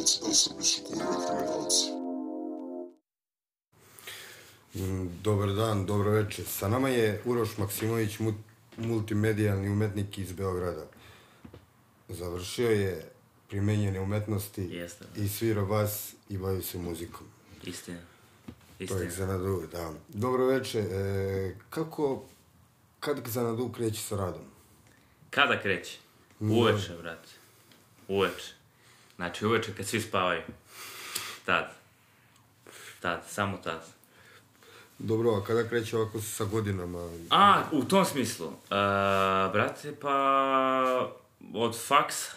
kriminalci, da Srbiji su kurve kriminalci. Mm, Dobar dan, dobro večer. Sa nama je Uroš Maksimović, mu- multimedijalni umetnik iz Beograda. Završio je primenjene umetnosti Jeste. i svira bas i bavi se muzikom. Istina. To je Istina. Xanadu, da. Dobro večer. E, kako, kad Xanadu kreće sa radom? Kada kreće? Uveče, brate. Uveče. Znači, uveče kad svi spavaju. Tad. Tad, samo tad. Dobro, a kada kreće ovako sa godinama? A, u tom smislu. Uh, brate, pa... Od faksa.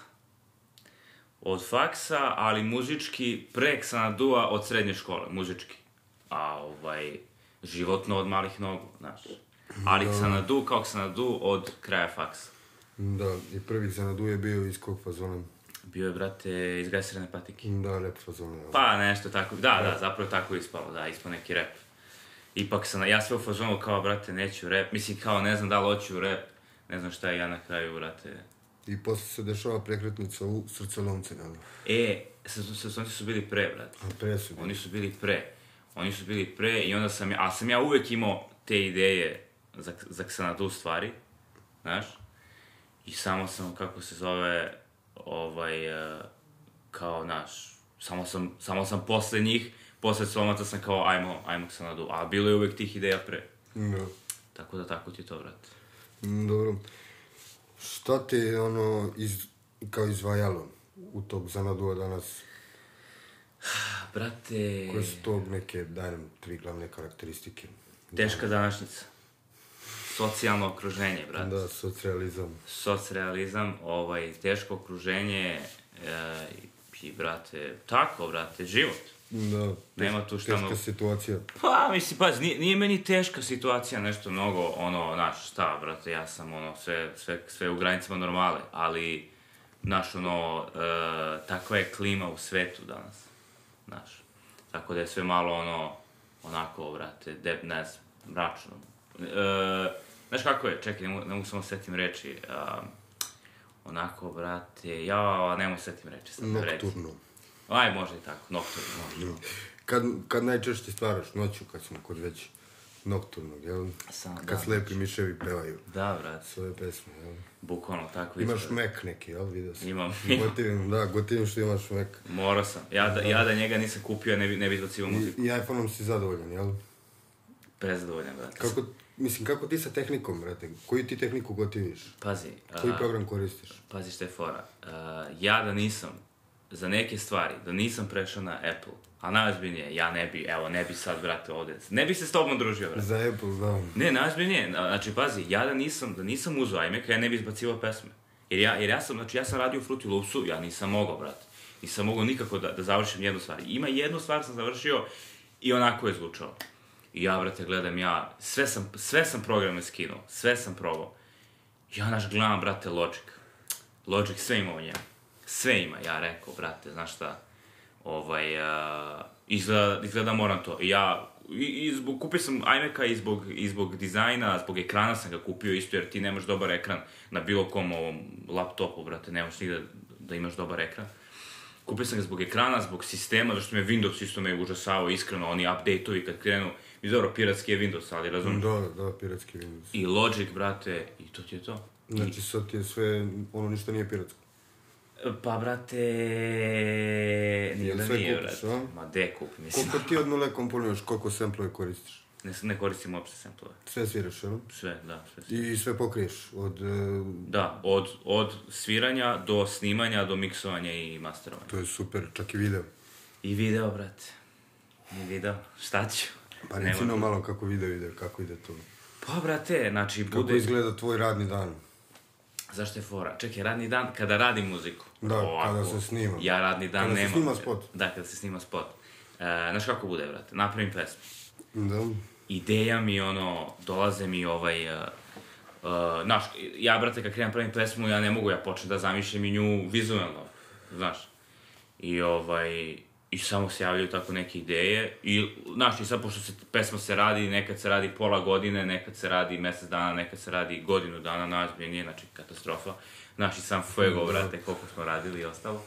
Od faksa, ali muzički pre Xanadua od srednje škole, muzički. A ovaj, životno od malih nogu, znaš. Ali Xanadu kao Xanadu od kraja faksa. Da, i prvi Xanadu je bio iz kog fazona? Bio je, brate, iz gasirane patike. Da, lep fazon. Pa, nešto tako, da, da, zapravo je tako ispalo, da, ispao neki rap. Ipak sam, ja sve u fazonu kao, brate, neću rap, mislim, kao, ne znam da li hoću rap, ne znam šta je ja na kraju, brate. I posle se dešava prekretnica u srcolomce, da. E, sezonci su bili pre, brate. A pre su bili. Oni su bili pre. Oni su bili pre i onda sam ja, a sam ja uvek imao te ideje za, za Xanadu stvari, znaš? I samo sam, kako se zove, ovaj, e, kao, znaš, samo sam, samo sam posle njih, posle Somaca sam kao, ajmo, ajmo Xanadu, a bilo je uvek tih ideja pre. Da. Tako da, tako ti to, brate. Mm, Dobro. Šta te je ono iz, kao izvajalo u tog Zanadua danas? Brate, Koje su to neke, daj nam tri glavne karakteristike? teška današnjica. Socijalno okruženje, brate. Da, socrealizam. socrealizam, ovaj, teško okruženje e, i, brate, tako, brate, život. Da. Nema tu šta Teška mnogo. situacija. Pa, mislim, pazi, nije, nije meni teška situacija, nešto mnogo, ono, znaš, šta, brate, ja sam, ono, sve, sve, sve u granicama normale, ali, znaš, ono, e, takva je klima u svetu danas, znaš. Tako da je sve malo, ono, onako, brate, de, ne znam, mračno. E, znaš kako je, čekaj, ne ne mogu samo setim reči, a, onako, brate, ja ne mogu setim reči, sad da. Nokturno. Aj, može i tako, nokturno, može. Kad, kad najčešće stvaraš noću, kad smo kod već nokturnog, jel? Sam, kad da, slepi miševi pevaju Da, brate, svoje pesme, jel? bukvalno tako Imaš ispada. mek neki, jel? Vidio sam. Imam. Gotivim, da, gotivim što imaš mek. Morao sam. Ja da, ja da njega nisam kupio, ne bi, ne bi izbacio I, muziku. i iPhone-om si zadovoljan, jel? Prezadovoljan, brate. Kako, mislim, kako ti sa tehnikom, brate? Koju ti tehniku gotiviš? Pazi, Koji a, program koristiš? pazi šta je fora. A, ja da nisam, za neke stvari, da nisam prešao na Apple, a najozbiljnije, ja ne bi, evo, ne bi sad, brate, ovde, ne bi se s tobom družio, brate. Za Apple, da. Ne, najozbiljnije, znači, pazi, ja da nisam, da nisam uzao iMac, ja ne bi izbacivao pesme. Jer ja, jer ja sam, znači, ja sam radio u Fruity Loopsu, ja nisam mogao, brate. Nisam mogao nikako da, da završim jednu stvar. Ima jednu stvar sam završio i onako je zvučalo. I ja, brate, gledam ja, sve sam, sve sam programe skinuo, sve sam probao. Ja, naš, gledam, brate, Logic. Logic sve ima u njemu. Sve ima, ja rekao, brate, znaš šta, ovaj, uh, izgleda, izgleda moram to. Ja, i, i zbog, kupio sam iMac-a i zbog, i zbog dizajna, zbog ekrana sam ga kupio isto, jer ti nemaš dobar ekran na bilo kom ovom laptopu, brate, nemaš nigde da imaš dobar ekran. Kupio sam ga zbog ekrana, zbog sistema, zašto me Windows isto me užasavao, iskreno, oni update-ovi kad krenu, i dobro, piratski je Windows, ali razumiješ. Da, da, piratski Windows. I Logic, brate, i to ti je to. Znači, sad ti je sve, ono ništa nije piratsko. Pa, brate, nije da nije, kupiš, brate. a? Ma, de kupi, mislim. Koliko ti od nule komponuješ, koliko samplove koristiš? Ne, ne koristim uopšte samplove. Sve sviraš, jel? Sve, da, sve. sve. I sve pokriješ, od... e, Da, od, od sviranja do snimanja, do miksovanja i masterovanja. To je super, čak i video. I video, brate. I video, šta ću? Pa reci nam malo kako video ide, kako ide to. Pa, brate, znači, Kako bude... izgleda tvoj radni dan? Zašto je fora? Čekaj, radni dan kada radim muziku. Da, kada se snima. Ja radni dan Kada se nemam. snima spot. Da, kada se snima spot. E, znaš kako bude, brate? Napravim pesmu. Da. ideja mi, ono, dolaze mi ovaj... Uh, uh, znaš, ja, brate, kad krenem pravim pesmu, ja ne mogu, ja počnem da zamišljam i nju vizualno, znaš. I ovaj, i samo se javljaju tako neke ideje i, znaš, i sad, pošto se pesma se radi, nekad se radi pola godine, nekad se radi mesec dana, nekad se radi godinu dana, najozbiljnije, znači, katastrofa. Znaš, i sam fuego, brate, koliko smo radili i ostalo.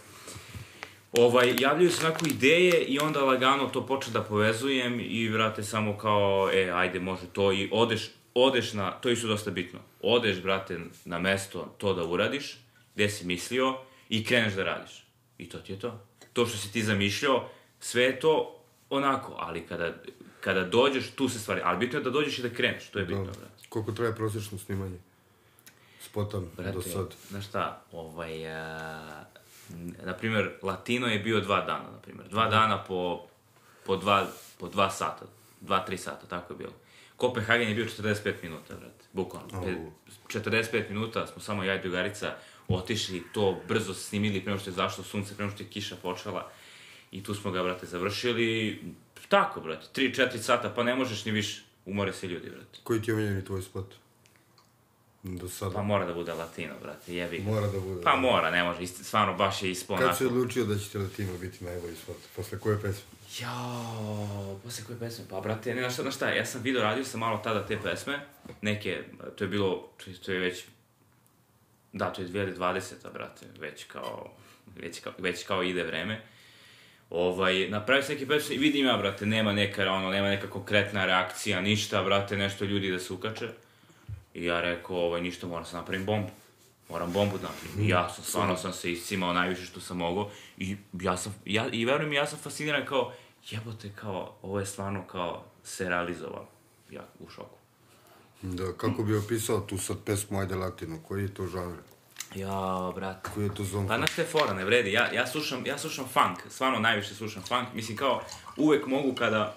ovaj, javljaju se onako ideje i onda lagano to počne da povezujem i vrate samo kao, e, ajde, može to i odeš, odeš na, to je isto dosta bitno, odeš, brate, na mesto to da uradiš, gde si mislio i kreneš da radiš. I to ti je to. To što si ti zamišljao, sve je to onako, ali kada, kada dođeš, tu se stvari, ali bitno je da dođeš i da kreneš, to je bitno, Da. brate. Koliko traje prosječno snimanje? Spota do Brate, sad. znaš šta, ovaj, a, na primjer, Latino je bio dva dana, na primjer. Dva dana po, po, dva, po dva sata, dva, tri sata, tako je bilo. Kopenhagen je bio 45 minuta, brate, bukvalno. Au. Pe- 45 minuta smo samo ja i drugarica otišli, to brzo snimili prema što je zašlo sunce, prema što je kiša počela. I tu smo ga, brate, završili. Tako, brate, 3-4 sata, pa ne možeš ni više. Umore se ljudi, brate. Koji ti je omiljeni tvoj spot? Do sada. Pa mora da bude latino, brate, jebi ga. Mora da bude. Pa mora, ne može, isti, stvarno baš je ispao Kad si odlučio da će ti Latino biti najbolji spot? Posle koje pesme? Jao, posle koje pesme? Pa, brate, ne, znaš šta, znaš šta, ja sam video, radio sam malo tada te pesme, neke, to je bilo, to je već, da, to je 2020. brate, već kao, već kao, već kao ide vreme. Ovaj, napravio sam neke pesme i vidim ja, brate, nema neka, ono, nema neka konkretna reakcija, ništa, brate, nešto ljudi da se ukače. I ja rekao, ovaj, ništa, moram se napravim bombu. Moram bombu da napravim. Ja sam, stvarno sam se iscimao najviše što sam mogao. I ja sam, ja, i verujem ja sam fasciniran kao, jebote, kao, ovo je stvarno kao se realizovalo. Ja u šoku. Da, kako bi opisao tu sad pesmu Ajde Latino? Koji je to žanr? Ja, brate. Koji je to zon? Pa znaš te fora, ne vredi. Ja, ja, slušam, ja slušam funk, stvarno najviše slušam funk. Mislim kao, uvek mogu kada,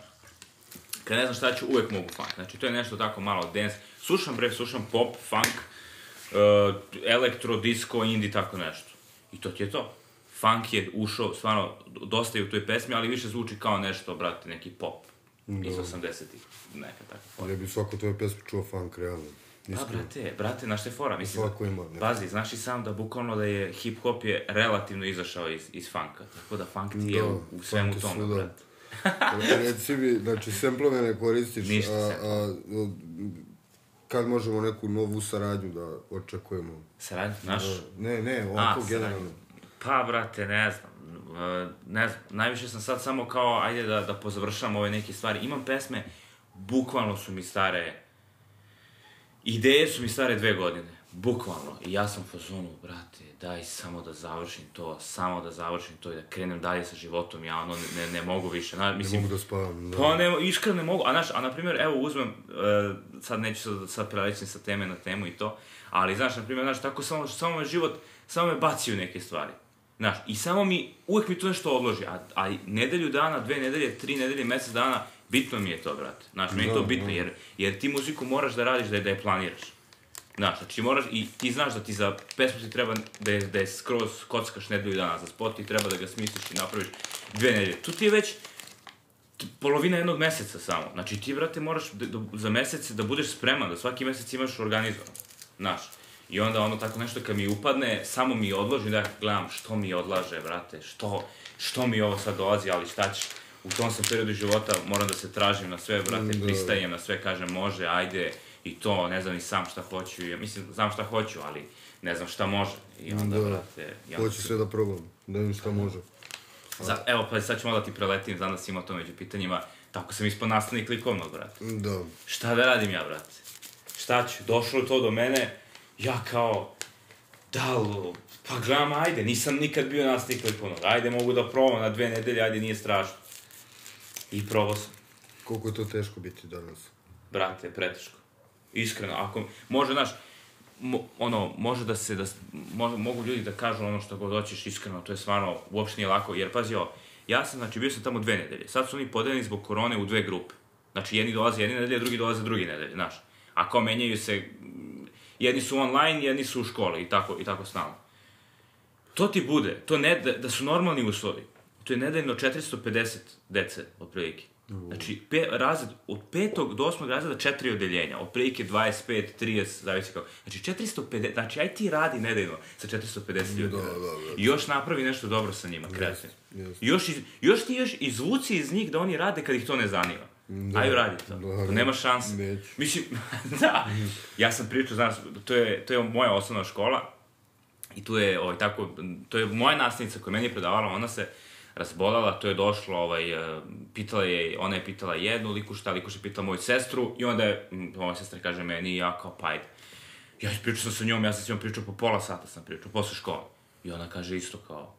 kada ne znam šta ću, uvek mogu funk. Znači to je nešto tako malo dance. Slušam bre, slušam pop, funk, uh, elektro, disco, indie, tako nešto. I to ti je to. Funk je ušao, stvarno, dosta je u toj pesmi, ali više zvuči kao nešto, brate, neki pop. Iz 80-ih, neka tako fora. Ali bi svako tvoje pesme čuo funk, realno. Pa, brate, brate, znaš te fora, mislim, Svako ima, ne. pazi, znaš i sam da bukvalno da je hip-hop je relativno izašao iz, iz funka, tako da funk ti je Da, u, u svemu tome, svuda. brate. Reci mi, znači, semplove ne koristiš, Ništa a, a, a, kad možemo neku novu saradnju da očekujemo? Saradnju, znaš? Ne, ne, ovako A, generalno. saradnju. Pa, brate, ne znam, ne znam, najviše sam sad samo kao, ajde da, da pozavršam ove neke stvari. Imam pesme, bukvalno su mi stare, ideje su mi stare dve godine, bukvalno. I ja sam u fazonu, brate, daj samo da završim to, samo da završim to i da krenem dalje sa životom, ja ono ne, ne, ne mogu više. Na, Ne mislim, mogu da spavam. Da. Pa ne, iskreno ne mogu, a znaš, a na primjer, evo uzmem, uh, sad neću sad, sad prelećem sa teme na temu i to, ali znaš, na primjer, znaš, tako samo, samo me život, samo me baci u neke stvari. Znaš, i samo mi, uvek mi to nešto odloži, a, a nedelju dana, dve nedelje, tri nedelje, mesec dana, bitno mi je to, brate. Znaš, meni je to Da, bitno, da. jer, jer ti muziku moraš da radiš, da je, da je planiraš. Znaš, znači moraš, i ti znaš da ti za pesmu ti treba da je, da je skroz kockaš nedelju dana za spot, ti treba da ga smisliš i napraviš dve nedelje. Tu ti je već, polovina jednog meseca samo. Znači ti, brate, moraš da, da, za mesec da budeš spreman, da svaki mesec imaš organizovan. Znaš. I onda ono tako nešto kad mi upadne, samo mi odloži da gledam što mi odlaže, brate, što, što mi ovo sad dolazi, ali šta ćeš. U tom sam periodu života moram da se tražim na sve, brate, Da. pristajem na sve, kažem može, ajde, i to, ne znam ni sam šta hoću, ja mislim, znam šta hoću, ali ne znam šta može. I onda, Da. brate, onda Hoću sve da probam, da vidim šta može. Za, evo, pa sad ću malo da ti preletim, znam da si imao to među pitanjima, tako sam ispod nastavnik likovnog, brate. Da. Šta da radim ja, brate? Šta ću? Došlo to do mene, ja kao, da li, pa gledam, ajde, nisam nikad bio nastavnik likovnog, ajde, mogu da probam na dve nedelje, ajde, nije strašno. I probao sam. Koliko je to teško biti danas? Brate, preteško. Iskreno, ako, može, znaš, mo, ono, može da se, da, mo, mogu ljudi da kažu ono što god hoćeš iskreno, to je stvarno, uopšte nije lako, jer pazi ovo, ja sam, znači, bio sam tamo dve nedelje, sad su oni podeljeni zbog korone u dve grupe. Znači, jedni dolaze jedne nedelje, drugi dolaze drugi nedelje, znaš. A kao menjaju se, jedni su online, jedni su u školi i tako, i tako stalno. To ti bude, to ne, da, da su normalni uslovi, to je nedeljno 450 dece, otprilike. Znači, pe, razred, od petog do osmog razreda četiri odeljenja, otprilike 25, 30, zavisi kako. Znači, 450, znači, aj ti radi nedeljno sa 450 ljudi. Da, da, da. I još napravi nešto dobro sa njima, kreativno. jeste. Još, iz, još ti još izvuci iz njih da oni rade kad ih to ne zanima. Da, Ajde radi to. da, to da. nema šanse. Neću. Mislim, da. Ja sam pričao, znaš, to je, to je moja osnovna škola. I tu je, ovaj, tako, to je moja nastavnica koja meni je predavala, ona se razbolala, to je došlo, ovaj, eh, pitala je, ona je pitala jednu likuša, likuša je pitala moju sestru i onda je, moja sestra kaže meni, ja kao, pa ajde. Ja pričao sam sa njom, ja sam s njom pričao po pola sata sam pričao, posle škole. I ona kaže isto kao,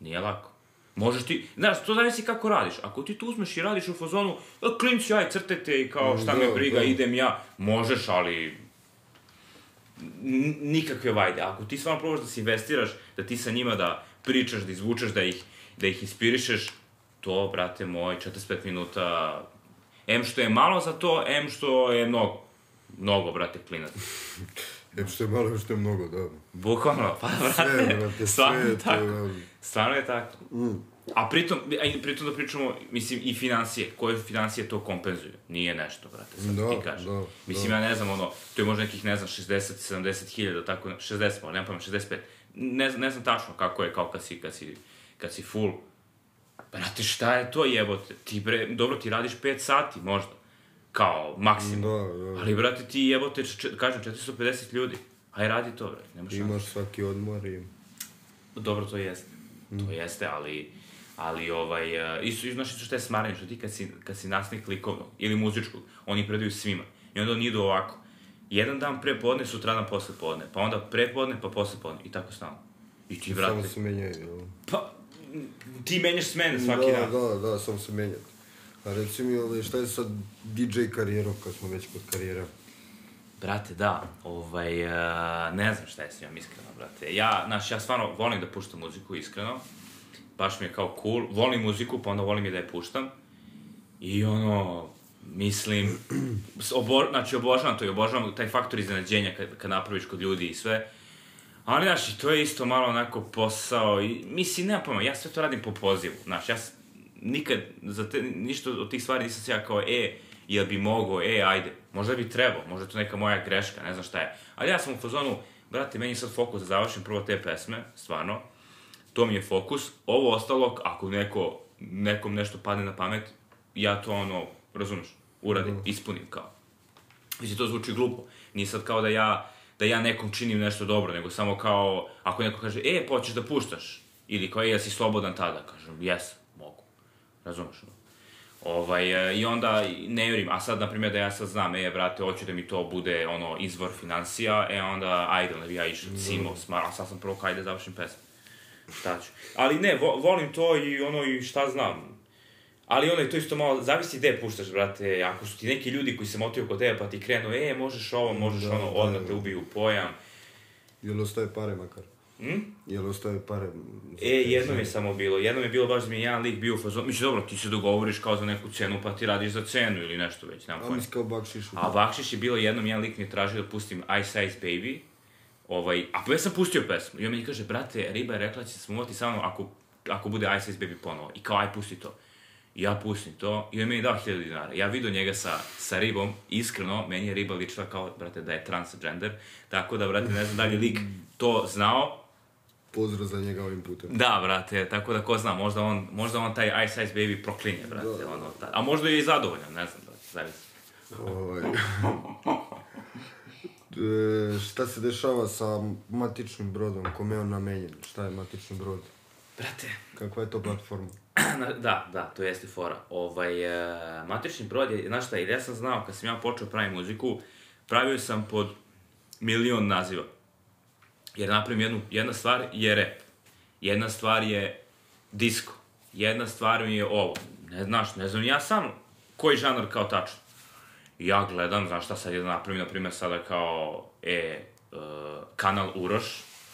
nije lako. Možeš ti, znaš, to zavisi kako radiš. Ako ti tu uzmeš i radiš u fazonu, "A, klinci, aj, crtajte i kao, šta me Da, briga, da. idem ja, možeš, ali nikakve vajde. Ako ti stvarno probaš da se investiraš, da ti sa njima da pričaš, da izvučeš, da ih, da ih inspirišeš, to, brate moj, 45 minuta, em što je malo za to, em što je mnogo. Mnogo, brate, klinac. Em što je malo, em što je mnogo, da. Bukvalno, pa, brate, Sve, brate, sve to, tako. da. Stvarno je tako. A pritom, a i pritom da pričamo, mislim, i financije, koje financije to kompenzuju. Nije nešto, brate, sad Da, ti kažem. da, mislim, da. ja ne znam, ono, to je možda nekih, ne znam, 60, 70 hiljada, tako, 60, možda, nemam pojma, 65. Ne, ne znam tačno kako je, kao kad si, kad si, kad si full. Brate, šta je to jebote? Ti bre, dobro, ti radiš 5 sati, možda. Kao, maksimum. Da, da. Ali, brate, ti jebote, kažem, 450 ljudi. Aj, radi to, brate, nema šanse. Imaš svaki odmor i... Dobro, to jeste. To jeste, ali, ali ovaj, uh, isto, znaš isto što je smaranje, što ti kad si, kad si nastavnik likovnog ili muzičkog, oni predaju svima. I onda oni idu ovako. Jedan dan pre podne, sutradan posle podne, pa onda pre podne, pa posle podne, i tako stalno. I ti, Samo brate, se menjaju, jel? pa, ti menjaš smene svaki da, dan. Da, da, samo se menjati. A reci mi, ovaj, šta je sa DJ karijerom, kad smo već kod karijera? Brate, da, ovaj, uh, ne znam šta je s njom, iskreno, brate. Ja, znaš, ja stvarno volim da puštam muziku, iskreno. Baš mi je kao cool. Volim muziku, pa onda volim i da je puštam. I ono, mislim, obo, znači obožavam to i obožavam taj faktor iznenađenja kad, kad napraviš kod ljudi i sve. Ali, znaš, to je isto malo onako posao i, mislim, nema pojma, ja sve to radim po pozivu, znaš, ja nikad, za te, ništa od tih stvari nisam se ja kao, e, jel bi mogao, e, ajde, možda bi trebao, možda je to neka moja greška, ne znam šta je. Ali ja sam u fazonu, brate, meni je sad fokus da završim prvo te pesme, stvarno, to mi je fokus, ovo ostalo, ako neko, nekom nešto padne na pamet, ja to ono, razumeš, uradim, ispunim kao. Mislim, to zvuči glupo. Nije sad kao da ja, da ja nekom činim nešto dobro, nego samo kao, ako neko kaže, e, pa hoćeš da puštaš, ili kao, e, jesi slobodan tada, kažem, jes, mogu. Razumeš? no? Ovaj, e, I onda ne jurim, a sad, na primjer, da ja sad znam, e, brate, hoću da mi to bude, ono, izvor financija, e, onda, ajde, onda bi ja išao, cimo, smar, a sad sam prvo, ajde, završim pesmu. Šta ću? Ali ne, vo, volim to i ono, i šta znam, Ali ono, to isto malo, zavisi gde puštaš, brate, ako su ti neki ljudi koji se motivaju kod tebe, pa ti krenu, e, možeš ovo, možeš Da, ono, da, odmah da. te ubiju u pojam. Jel ostaje pare makar? Hm? Jel ostaje pare? E, jednom je samo bilo, jednom je bilo baš da mi je jedan lik bio u fazonu, mislim, dobro, ti se dogovoriš kao za neku cenu, pa ti radiš za cenu ili nešto već, nemam A mislim kao bakšiš. A bakšiš je bilo jednom, jedan lik mi je tražio da pustim Ice Ice Baby, ovaj, a ja sam pustio pesmu, i on meni kaže, brate, Riba je rekla da će se smuvati sa mnom ako, ako bude Ice Ice Baby ponovo, i kao, aj, pusti to. I ja pustim to, i on meni dao 1000 dinara. Ja vidio njega sa, sa ribom, iskreno, meni je riba ličila kao, brate, da je transgender, tako da, brate, ne znam da li je lik to znao, Pozdrav za njega ovim putem. Da, brate, tako da ko zna, možda on, možda on taj Ice Ice Baby proklinje, brate, Da. ono, ta, a možda je i zadovoljan, ne znam, brate, zavisi. Ovaj. e, šta se dešava sa matičnim brodom, kome je on namenjen? Šta je matični brod? Brate, Kakva je to platforma? Da, da, to jeste fora. Ovaj, e, matrični brod je, znaš šta, jer ja sam znao, kad sam ja počeo praviti muziku, pravio sam pod milion naziva. Jer napravim jednu, jedna stvar je rap, jedna stvar je disco, jedna stvar mi je ovo. Ne znaš, ne znam ja sam koji žanr kao tačno. Ja gledam, znaš šta sad je da napravim, na primjer, sada kao, e, uh, kanal Uroš,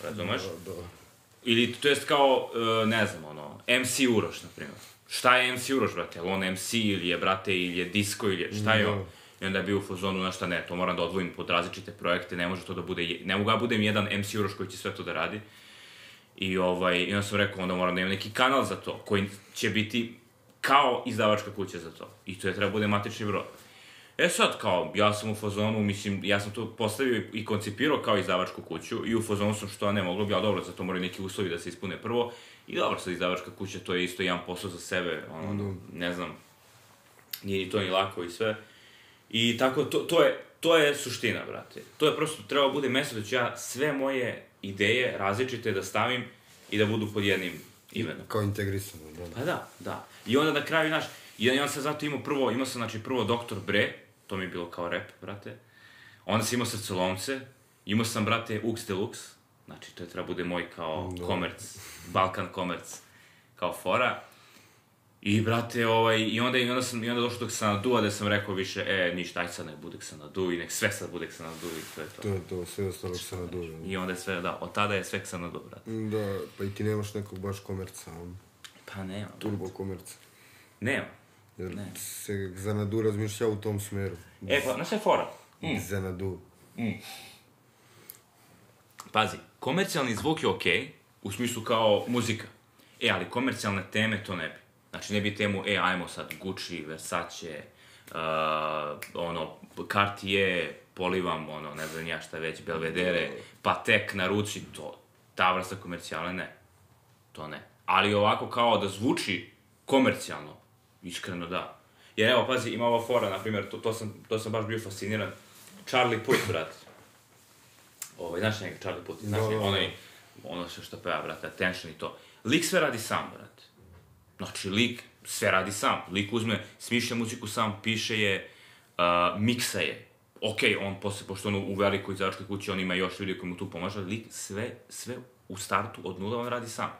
razumeš? Da, da. Ili, to jest kao, e, ne znam, ono, MC Uroš, na primjer. Šta je MC Uroš, brate? Je on MC ili je, brate, ili je disco ili je, šta je Da. on? I onda je bio u fazonu, znaš šta, ne, to moram da odvojim pod različite projekte, ne može to da bude, ne mogu ja budem jedan MC Uroš koji će sve to da radi. I, ovaj, I onda sam rekao, onda moram da imam neki kanal za to, koji će biti kao izdavačka kuća za to. I to je treba bude matični broj. E sad, kao, ja sam u fazonu, mislim, ja sam to postavio i koncipirao kao izdavačku kuću i u fazonu sam što ne moglo bi, ali dobro, za to moraju neki uslovi da se ispune prvo. I dobro, sad izdavačka kuća, to je isto jedan posao za sebe, ono, ne znam, nije ni to ni lako i sve. I tako, to, to je to je suština, brate. To je prosto, treba bude mesto da ću ja sve moje ideje različite da stavim i da budu pod jednim imenom. Kao integrisano, da. Pa da, da. I onda na kraju, znaš, i ja sam zato imao prvo, imao sam, znači, prvo Doktor Bre, to mi je bilo kao rap, brate. Onda sam imao Srcolomce, imao sam, brate, Ux Deluxe, znači, to je treba bude moj kao Da. komerc, Balkan komerc, kao fora. I, brate, ovaj, i onda, i onda sam, i onda došao do Xanadu, da sam rekao više, e, ništa, aj sad nek bude Xanadu i nek sve sad bude Xanadu i to je to. To je to, sve ostalo se naduje. I onda je sve, da, od tada je sve Xanadu, brate. Da, pa i ti nemaš nekog baš komerca, on, Pa nema, turbo komerca. nema. Jer Ne. se Xanadu razmišlja u tom smeru. E, pa, znaš je fora? Mm. Xanadu. Pazi, komercijalni zvuk je okej, u smislu kao muzika. E, ali komercijalne teme to ne bi. Znači, ne bi temu, e, ajmo sad Gucci, Versace, uh, ono, Cartier, polivam, ono, ne znam ja šta već, Belvedere, Patek na ruci, to, ta vrsta komercijale ne. To ne. Ali ovako kao da zvuči komercijalno, iskreno da. Jer evo, pazi, ima ova fora, na primjer, to, to, sam, to sam baš bio fasciniran. Charlie Puth, brate. Ovaj, znaš njega, Charlie Puth, znaš Da, njega, da, da. onaj, ono sve što peva, brate, Attention i to. Lik sve radi sam, brate. Znači, lik sve radi sam. Lik uzme, smišlja muziku sam, piše je, uh, miksa je. Ok, on posle, pošto on u velikoj izdavačkoj kući, on ima još ljudi koji mu tu pomažu, lik sve, sve u startu od nula on radi sam.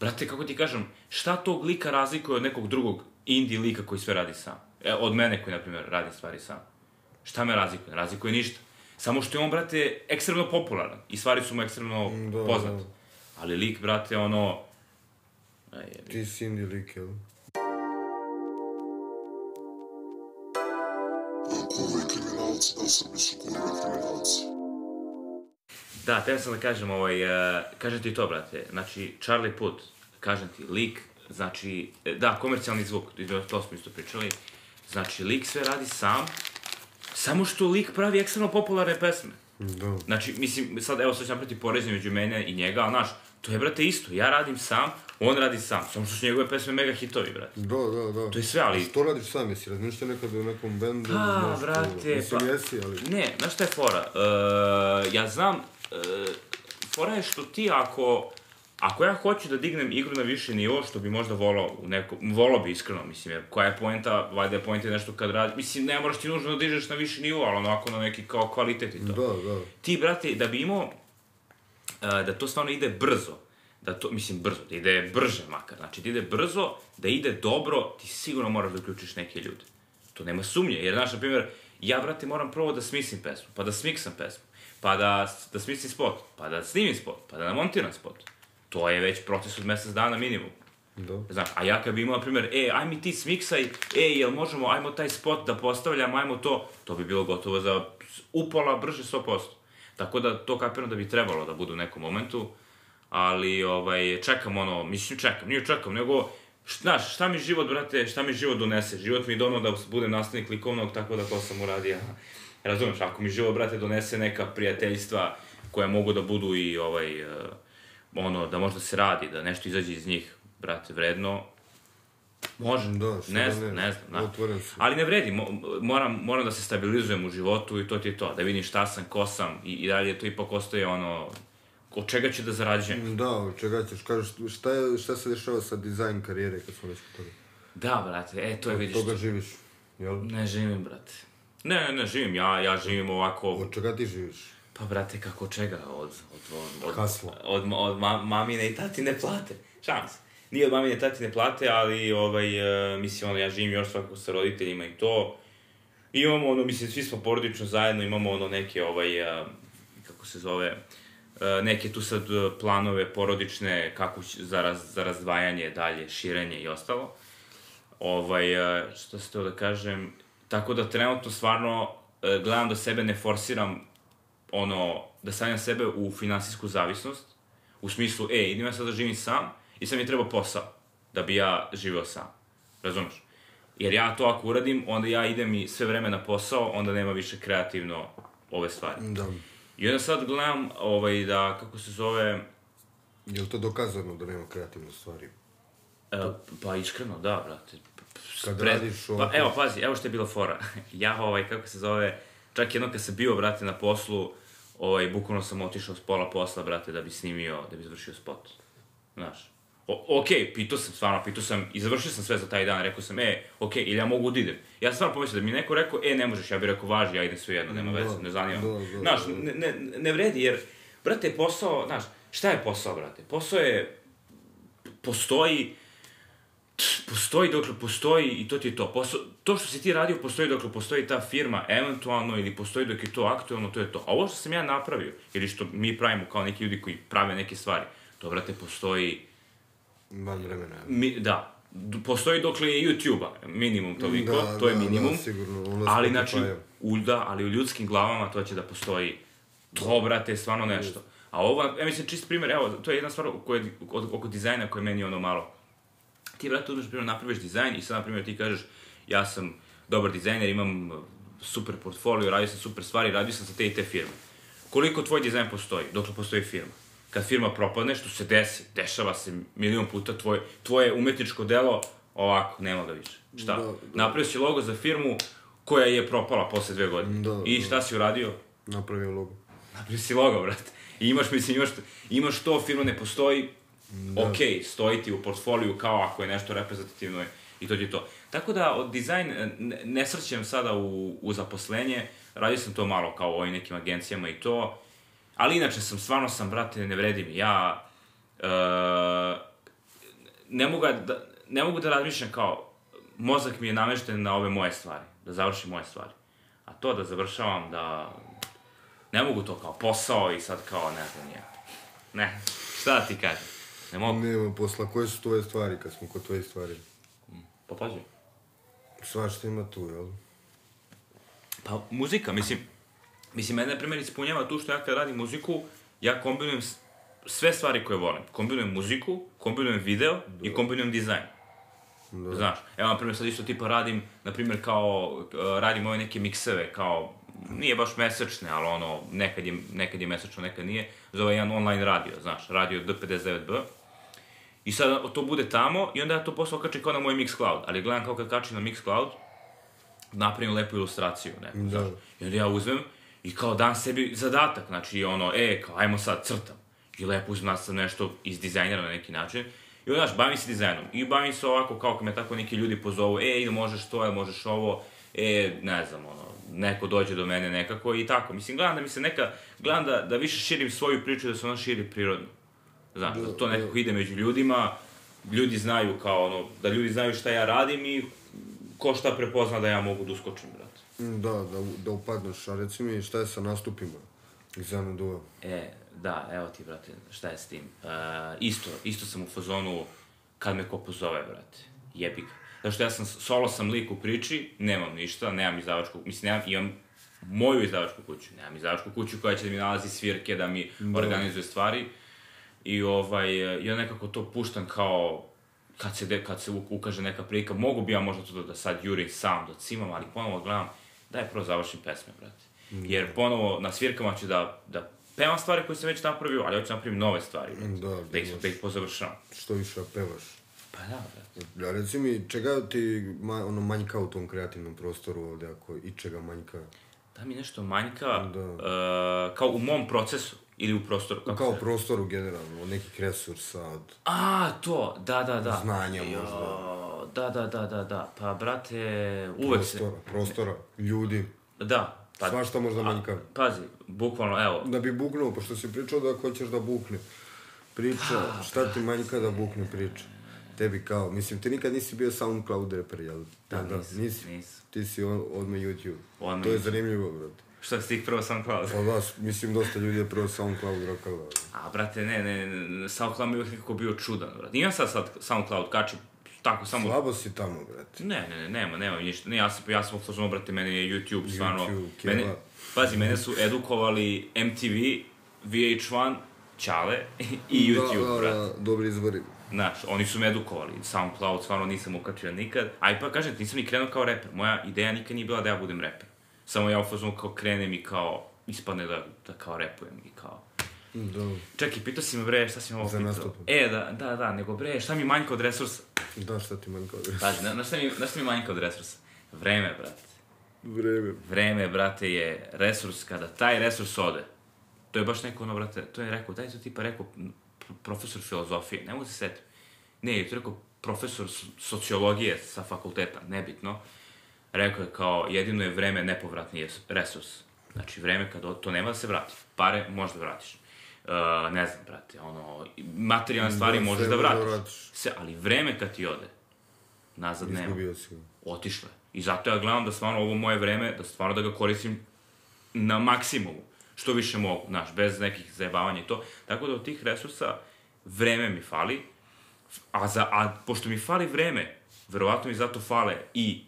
Brate, kako ti kažem, šta tog lika razlikuje od nekog drugog indie lika koji sve radi sam? E, od mene koji, na primjer, radi stvari sam. Šta me razlikuje? Razlikuje ništa. Samo što je on, brate, ekstremno popularan i stvari su mu ekstremno Da, poznate. da. Ali lik, brate, ono... Aj. Ti si indie lik, jel? Kurve kriminalci, da kurve kriminalci. Da, teo sam da kažem, ovaj, uh, kažem ti to, brate, znači, Charlie Puth, kažem ti, lik, znači, e, da, komercijalni zvuk, to smo isto pričali, znači, lik sve radi sam, samo što lik pravi ekstremno popularne pesme. Da. Znači, mislim, sad, evo, sad ću napraviti porezno među mene i njega, ali, znaš, to je, brate, isto, ja radim sam, on radi sam, samo što su njegove pesme mega hitovi, brate. Da, da, da. To je sve, ali- što radiš sam, jesi razmišljao nekad o nekom bendu? Pa, znaš, to- brate, Mislim, pa- jesi, ali... Ne, znaš šta je fora? Uh, ja znam, uh, fora je što ti ako, ako ja hoću da dignem igru na više nivo, što bi možda volao u neko, volao bi iskreno, mislim, jer koja je poenta, valjda je poenta nešto kad radi, mislim, ne moraš ti nužno da dižeš na više nivo, ali onako na neki kao kvalitet i to. Da, da. Ti, brate, da bi imao, uh, da to stvarno ide brzo, da to, mislim, brzo, da ide brže makar, znači da ide brzo, da ide dobro, ti sigurno moraš da uključiš neke ljude. To nema sumnje, jer, znaš, na primjer, ja, brate, moram prvo da smislim pesmu, pa da smiksam pesmu, pa da, da smislim spot, pa da snimim spot, pa da namontiram spot. To je već proces od mesec dana minimum. Da. Znaš, a ja kad bi imao, na primjer, e, aj mi ti smiksaj, e, jel možemo, ajmo taj spot da postavljamo, ajmo to, to bi bilo gotovo za upola brže 100%. Tako da to kapiram da bi trebalo da bude u nekom momentu, ali ovaj, čekam ono, mislim čekam, nije čekam, nego, znaš, šta mi život, brate, šta mi život donese? Život mi dono da budem nastavnik likovnog, tako da to sam uradio. Razumeš, ako mi život, brate, donese neka prijateljstva koja mogu da budu i ovaj, eh, ono, da možda se radi, da nešto izađe iz njih, brate, vredno, može, Da, što ne da znam, ne, znam, da. otvoren sam. Ali ne vredi, mo, moram, moram da se stabilizujem u životu i to ti je to, da vidim šta sam, ko sam i, i dalje to ipak ostaje ono, od čega ću da zarađujem. Da, od čega ćeš, kažeš, šta, je, šta se dešava sa dizajn karijere kad smo već kod toga? Da, brate, e, to je Od vidiš. toga živiš, jel? Ne živim, brate. Ne, ne, ne živim, ja, ja živim ovako, Od čega ti živiš? pa brate, kako od čega? Od, od, od, od, Hasla. od, od ma, mamine i tatine plate. Se. Nije od mamine i tatine plate, ali, ovaj, uh, mislim, ono, ja živim još svakako sa roditeljima i to. Imamo, ono, mislim, svi smo porodično zajedno, imamo, ono, neke, ovaj, uh, kako se zove, uh, neke tu sad uh, planove porodične, kako za, raz, za razdvajanje dalje, širenje i ostalo. Ovaj, uh, što se to da kažem, tako da trenutno stvarno gledam da sebe ne forsiram ono, da stavljam sebe u finansijsku zavisnost, u smislu, e, idem ja sad da živim sam i sad mi treba posao, da bi ja živeo sam. Razumeš? Jer ja to ako uradim, onda ja idem i sve vreme na posao, onda nema više kreativno ove stvari. Da. I onda sad gledam, ovaj, da, kako se zove, Je li to dokazano da nema kreativne stvari? E, pa iskreno, da, brate. Kad Pre- radiš Pa ovako- evo, pazi, evo što je bila fora. ja, ovaj, kako se zove, Čak jednom kad sam bio, brate, na poslu, ovaj, bukvalno sam otišao s pola posla, brate, da bi snimio, da bi završio spot. Znaš. O, ok, pitao sam, stvarno, pitao sam, i završio sam sve za taj dan, rekao sam, e, ok, ili ja mogu da idem. Ja sam stvarno pomislio da mi neko rekao, e, ne možeš, ja bih rekao, važi, ja idem sve jedno, nema Da, veze, ne zanima. da, me. da, Znaš, ne, ne, ne vredi, jer, brate, posao, znaš, šta je posao, brate? Posao je, postoji, postoji dokle postoji i to ti je to. Posao, to što si ti radio postoji dokle postoji ta firma, eventualno, ili postoji dok je to aktualno, to je to. A ovo što sam ja napravio, ili što mi pravimo kao neki ljudi koji prave neke stvari, to, brate, postoji, Van vremena. mi, da, postoji dokle je YouTube-a, minimum toliko, Da, to je da, da, minimum. sigurno, ono ali, znači, u, da, ali u ljudskim glavama to će da postoji. To, brate, stvarno nešto. A ovo, ja mislim, čist primjer, evo, to je jedna stvar koja, od, oko dizajna koja je meni ono malo. Ti, brate, uzmeš, primjer, napraviš dizajn i sad, na primjer, ti kažeš, ja sam dobar dizajner, imam uh, super portfolio, radio sam super stvari, radio sam za te i te firme. Koliko tvoj dizajn postoji, dokle postoji firma? Kad firma propadne, što se desi, dešava se milion puta, tvoje, tvoje umetničko delo, ovako, nema ga više. Šta? Da, da. Napravio si logo za firmu koja je propala posle dve godine. Da, I da. šta si uradio? Napravio logo. Napravio si logo, brate. I imaš, mislim, imaš, imaš to, firma ne postoji, da. ok, stoji ti u portfoliju kao ako je nešto reprezentativno je, i to ti je to. Tako da, od dizajn e, ne, ne srćem sada u, u zaposlenje, radio sam to malo kao u ovim nekim agencijama i to, ali inače sam, stvarno sam, brate, ne vredi mi. Ja, e, ne mogu da, ne mogu da razmišljam kao, mozak mi je namešten na ove moje stvari, da završim moje stvari. A to da završavam, da ne mogu to kao posao i sad kao ne znam ja. Ne, šta da ti kažem? Ne mogu. Nema posla, koje su tvoje stvari kad smo kod tvoje stvari? Pa pazi. Svašta ima tu, jel? Pa muzika, mislim, mislim, mene, na primjer, ispunjava tu što ja kad radim muziku, ja kombinujem sve stvari koje volim. Kombinujem muziku, kombinujem video i kombinujem dizajn. Da. Znaš, evo, na primjer, sad isto tipa radim, na primjer, kao, uh, radim ove neke mikseve, kao, nije baš mesečne, ali ono, nekad je, nekad je mesečno, nekad nije, za ovaj jedan online radio, znaš, radio D59B. I sad to bude tamo i onda ja to posle okačim kao na moj Mixcloud, ali gledam kao kad kačim na Mixcloud, napravim lepu ilustraciju, neku, Da. znaš. I onda ja uzmem i kao dam sebi zadatak, znači ono, e, kao, ajmo sad, crtam. I lepo uzmem sam nešto izdizajnira na neki način. I onda, znaš, bavim se dizajnom. I bavim se ovako, kao kad me tako neki ljudi pozovu, e, ili možeš to, ili možeš ovo, e, ne znam, ono, neko dođe do mene nekako i tako. Mislim, gledam da mi se neka, gledam da, da više širim svoju priču, da se ona širi prirodno. Znaš, da, to nekako ide među ljudima, ljudi znaju kao ono, da ljudi znaju šta ja radim i ko šta prepozna da ja mogu da uskočim, brate. Da, da, da upadneš, a reci mi šta je sa nastupima? Zanu duva. E, da, evo ti, brate, šta je s tim. Uh, isto, isto sam u fazonu kad me ko pozove, brate. Jebi ga. Zato što ja sam, solo sam lik u priči, nemam ništa, nemam izdavačku, mislim, nemam, imam moju izdavačku kuću, nemam izdavačku kuću koja će da mi nalazi svirke, da mi da. organizuje stvari. I ovaj, ja nekako to puštam kao, kad se, de, kad se ukaže neka prilika, mogu bi ja možda to da, da sad jurim sam, da cimam, ali ponovo gledam, daj prvo završim pesme, brate. Jer ponovo na svirkama ću da, da pevam stvari koje sam već napravio, ali hoću da napravim nove stvari, brate. Da, da, ih, da, da ih pozavršavam. Što više pevaš. Pa da, brate. Ja, reci mi, čega ti ma, ono, manjka u tom kreativnom prostoru ovde, ako i čega manjka? Da mi nešto manjka, Da. uh, kao u mom procesu ili u prostoru. Kako Kao se- prostoru generalno, od nekih resursa, od... A, to, da, da, da. Znanja Jo, možda. Da, da, da, da, da. Pa, brate, uvek se... prostora, prostora, ljudi. Da. Pa, Svašta možda manjka. Pazi, bukvalno, evo, Da bi buknuo, pošto si pričao da hoćeš da bukne. Priča, šta ti manjka da bukne priča? Tebi kao, mislim, ti nikad nisi bio SoundCloud reper, jel? Da, Jel nisam, nisi. Ti si on, odmah YouTube. Odmah to je zanimljivo, brate. Šta si ti prvo hvala. Od vas, mislim, dosta ljudi je prvo SoundCloud rokalo. A, brate, ne, ne, ne, SoundCloud mi je nekako bio čudan, brate. Imam sad sad SoundCloud, kačim, tako samo... Slabo si tamo, brate. Ne, ne, ne, nema, nema ništa. Ne, ja sam, ja sam fazonu, brate, mene je YouTube, stvarno... YouTube, mene, pazi, mene su edukovali MTV, VH1, Ćale i YouTube, da, brate. da, dobri izvori. Znaš, oni su me edukovali. SoundCloud stvarno nisam ukačio nikad. A i pa kažem, nisam ni krenuo kao reper. Moja ideja nikad nije bila da ja budem reper. Samo ja u fazonu kao krenem i kao ispadne da, da kao repujem i kao... Da, Čekaj, pitao si me bre, šta si me ovo Za pitao? nastup. E, da, da, da, nego bre, šta mi manjka od resursa? da, šta ti manjka? Pazi, na, na šta mi, na šta mi manjka od resursa? Vreme, brate. Vreme. Vreme, brate, je resurs, kada taj resurs ode, to je baš neko, ono, brate, to je rekao, daj to tipa rekao pr- profesor filozofije, ne mogu se setiti. Ne, to je rekao profesor sociologije sa fakulteta, nebitno. Rekao je kao, jedino je vreme nepovratni resurs. Znači, vreme kad to nema da se vrati. Pare možda vratiš. Uh, ne znam, brate, ono, materijalne stvari Da, možeš da vratiš. vratiš. Sve, ali vreme kad ti ode, nazad nema Izgubio si ga. otišle. I zato ja gledam da stvarno ovo moje vreme, da stvarno da ga koristim na maksimumu. Što više mogu, znaš, bez nekih zajebavanja i to. Tako da od tih resursa vreme mi fali, a, za, a pošto mi fali vreme, verovatno mi zato fale i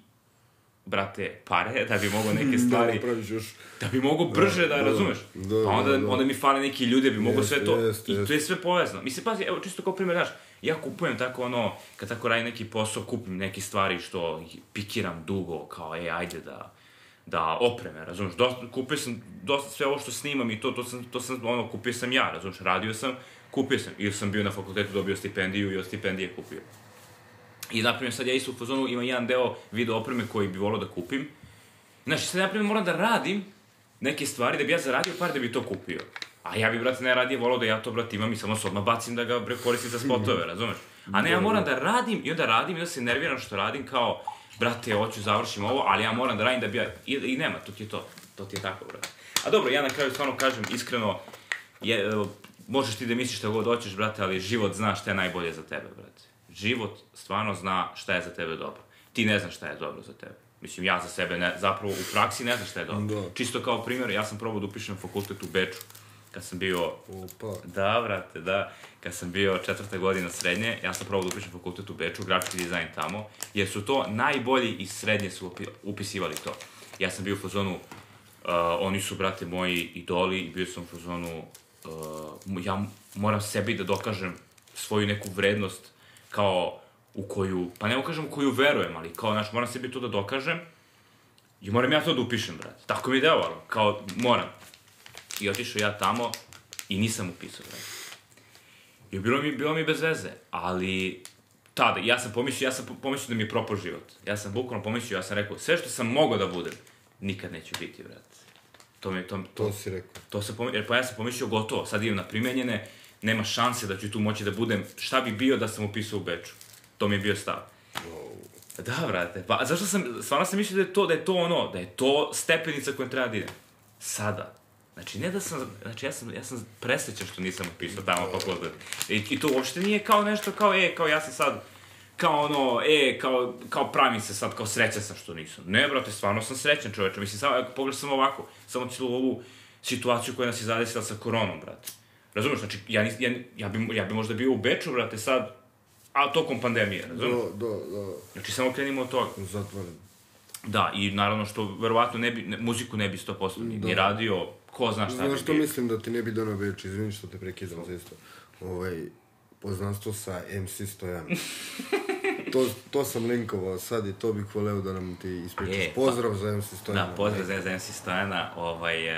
brate, pare, da bi mogo neke stvari, Da, još... da bi mogo brže da, da, razumeš. da, pa onda, da, da. onda mi fale neki ljudi, da bi mogo Jeste, sve to, jeste, i to jeste. je sve povezano. Mislim, pazi, evo, čisto kao primjer, znaš, ja kupujem tako ono, kad tako radim neki posao, kupim neke stvari što pikiram dugo, kao, ej, ajde da, da opreme, razumeš, dosta, kupio sam dosta sve ovo što snimam i to, to sam, to sam, ono, kupio sam ja, razumeš, radio sam, kupio sam, ili sam bio na fakultetu, dobio stipendiju i od stipendije kupio. I, na primjer, sad ja isto u fazonu imam jedan deo video opreme koji bi volao da kupim. Znači, sad, na primjer, moram da radim neke stvari da bi ja zaradio par da bi to kupio. A ja bi, brate, najradije volao da ja to, brate, imam i samo se odmah bacim da ga, bre, koristim za spotove, razumeš? A ne, ja moram da radim i onda radim i onda se nerviram što radim kao, brate, hoću, završim ovo, ali ja moram da radim da bi ja... I, i nema, to ti je to. To ti je tako, brate. A dobro, ja na kraju stvarno kažem, iskreno, je, možeš ti da misliš šta god hoćeš, brate, ali život zna šta je najbolje za tebe, brate. Život stvarno zna šta je za tebe dobro. Ti ne znaš šta je dobro za tebe. Mislim, ja za sebe ne, zapravo u praksi ne znam šta je dobro. Da. Čisto kao primjer, ja sam probao da upišem fakultet u Beču, kad sam bio Opa. Da, brate, da. Kad sam bio četvrta godina srednje, ja sam probao da upišem fakultet u Beču, grafički dizajn tamo, jer su to najbolji iz srednje su upi- upisivali to. Ja sam bio u fazonu, uh, oni su, brate, moji idoli i bio sam u fazonu, uh, ja moram sebi da dokažem svoju neku vrednost kao u koju, pa ne kažem u koju verujem, ali kao, znaš, moram sebi to da dokažem i moram ja to da upišem, brate. Tako mi je delovalo, kao, moram. I otišao ja tamo i nisam upisao, brate. I bilo mi, bilo mi bez veze, ali tada, ja sam pomislio, ja sam po- pomislio da mi je propao život. Ja sam bukvalno pomislio, ja sam rekao, sve što sam mogao da budem, nikad neću biti, brate. To mi, to, to, To si rekao. to sam pomislio, jer pa ja sam pomislio gotovo, sad idem na primenjene, nema šanse da ću tu moći da budem, šta bi bio da sam upisao u Beču. To mi je bio stav. Da, brate, pa zašto sam, stvarno sam mislio da je to, da je to ono, da je to stepenica kojom treba da idem. Sada. Znači, ne da sam, znači ja sam, ja sam presrećan što nisam upisao tamo fakultet. I, I to uopšte nije kao nešto kao, e, kao ja sam sad, kao ono, e, kao, kao pravim se sad, kao srećan sam što nisam. Ne, brate, stvarno sam srećan čoveče. Mislim, samo, ako pogledaš samo ovako, samo cijelu ovu situaciju koja nas je zadesila sa koronom, brate. Razumeš, znači, ja, nis, ja, ja, bi, ja bi možda bio u Beču, brate, sad, a tokom pandemije, razumeš? Da, da, da. Znači, samo krenimo od toga. Zatvoren. Da, i naravno što verovatno ne bi, ne, muziku ne bi 100% ni, ni radio, ko zna šta Znaš bi što bio. mislim da ti ne bi donao Beč, izvini što te prekidam za isto. Ovaj, poznanstvo sa MC Stojan. to, to sam linkovao sad i to bih voleo da nam ti ispričaš. E, pa- Pozdrav za MC Stojana. Da, pozdrav za za MC Stojana, ovaj, e,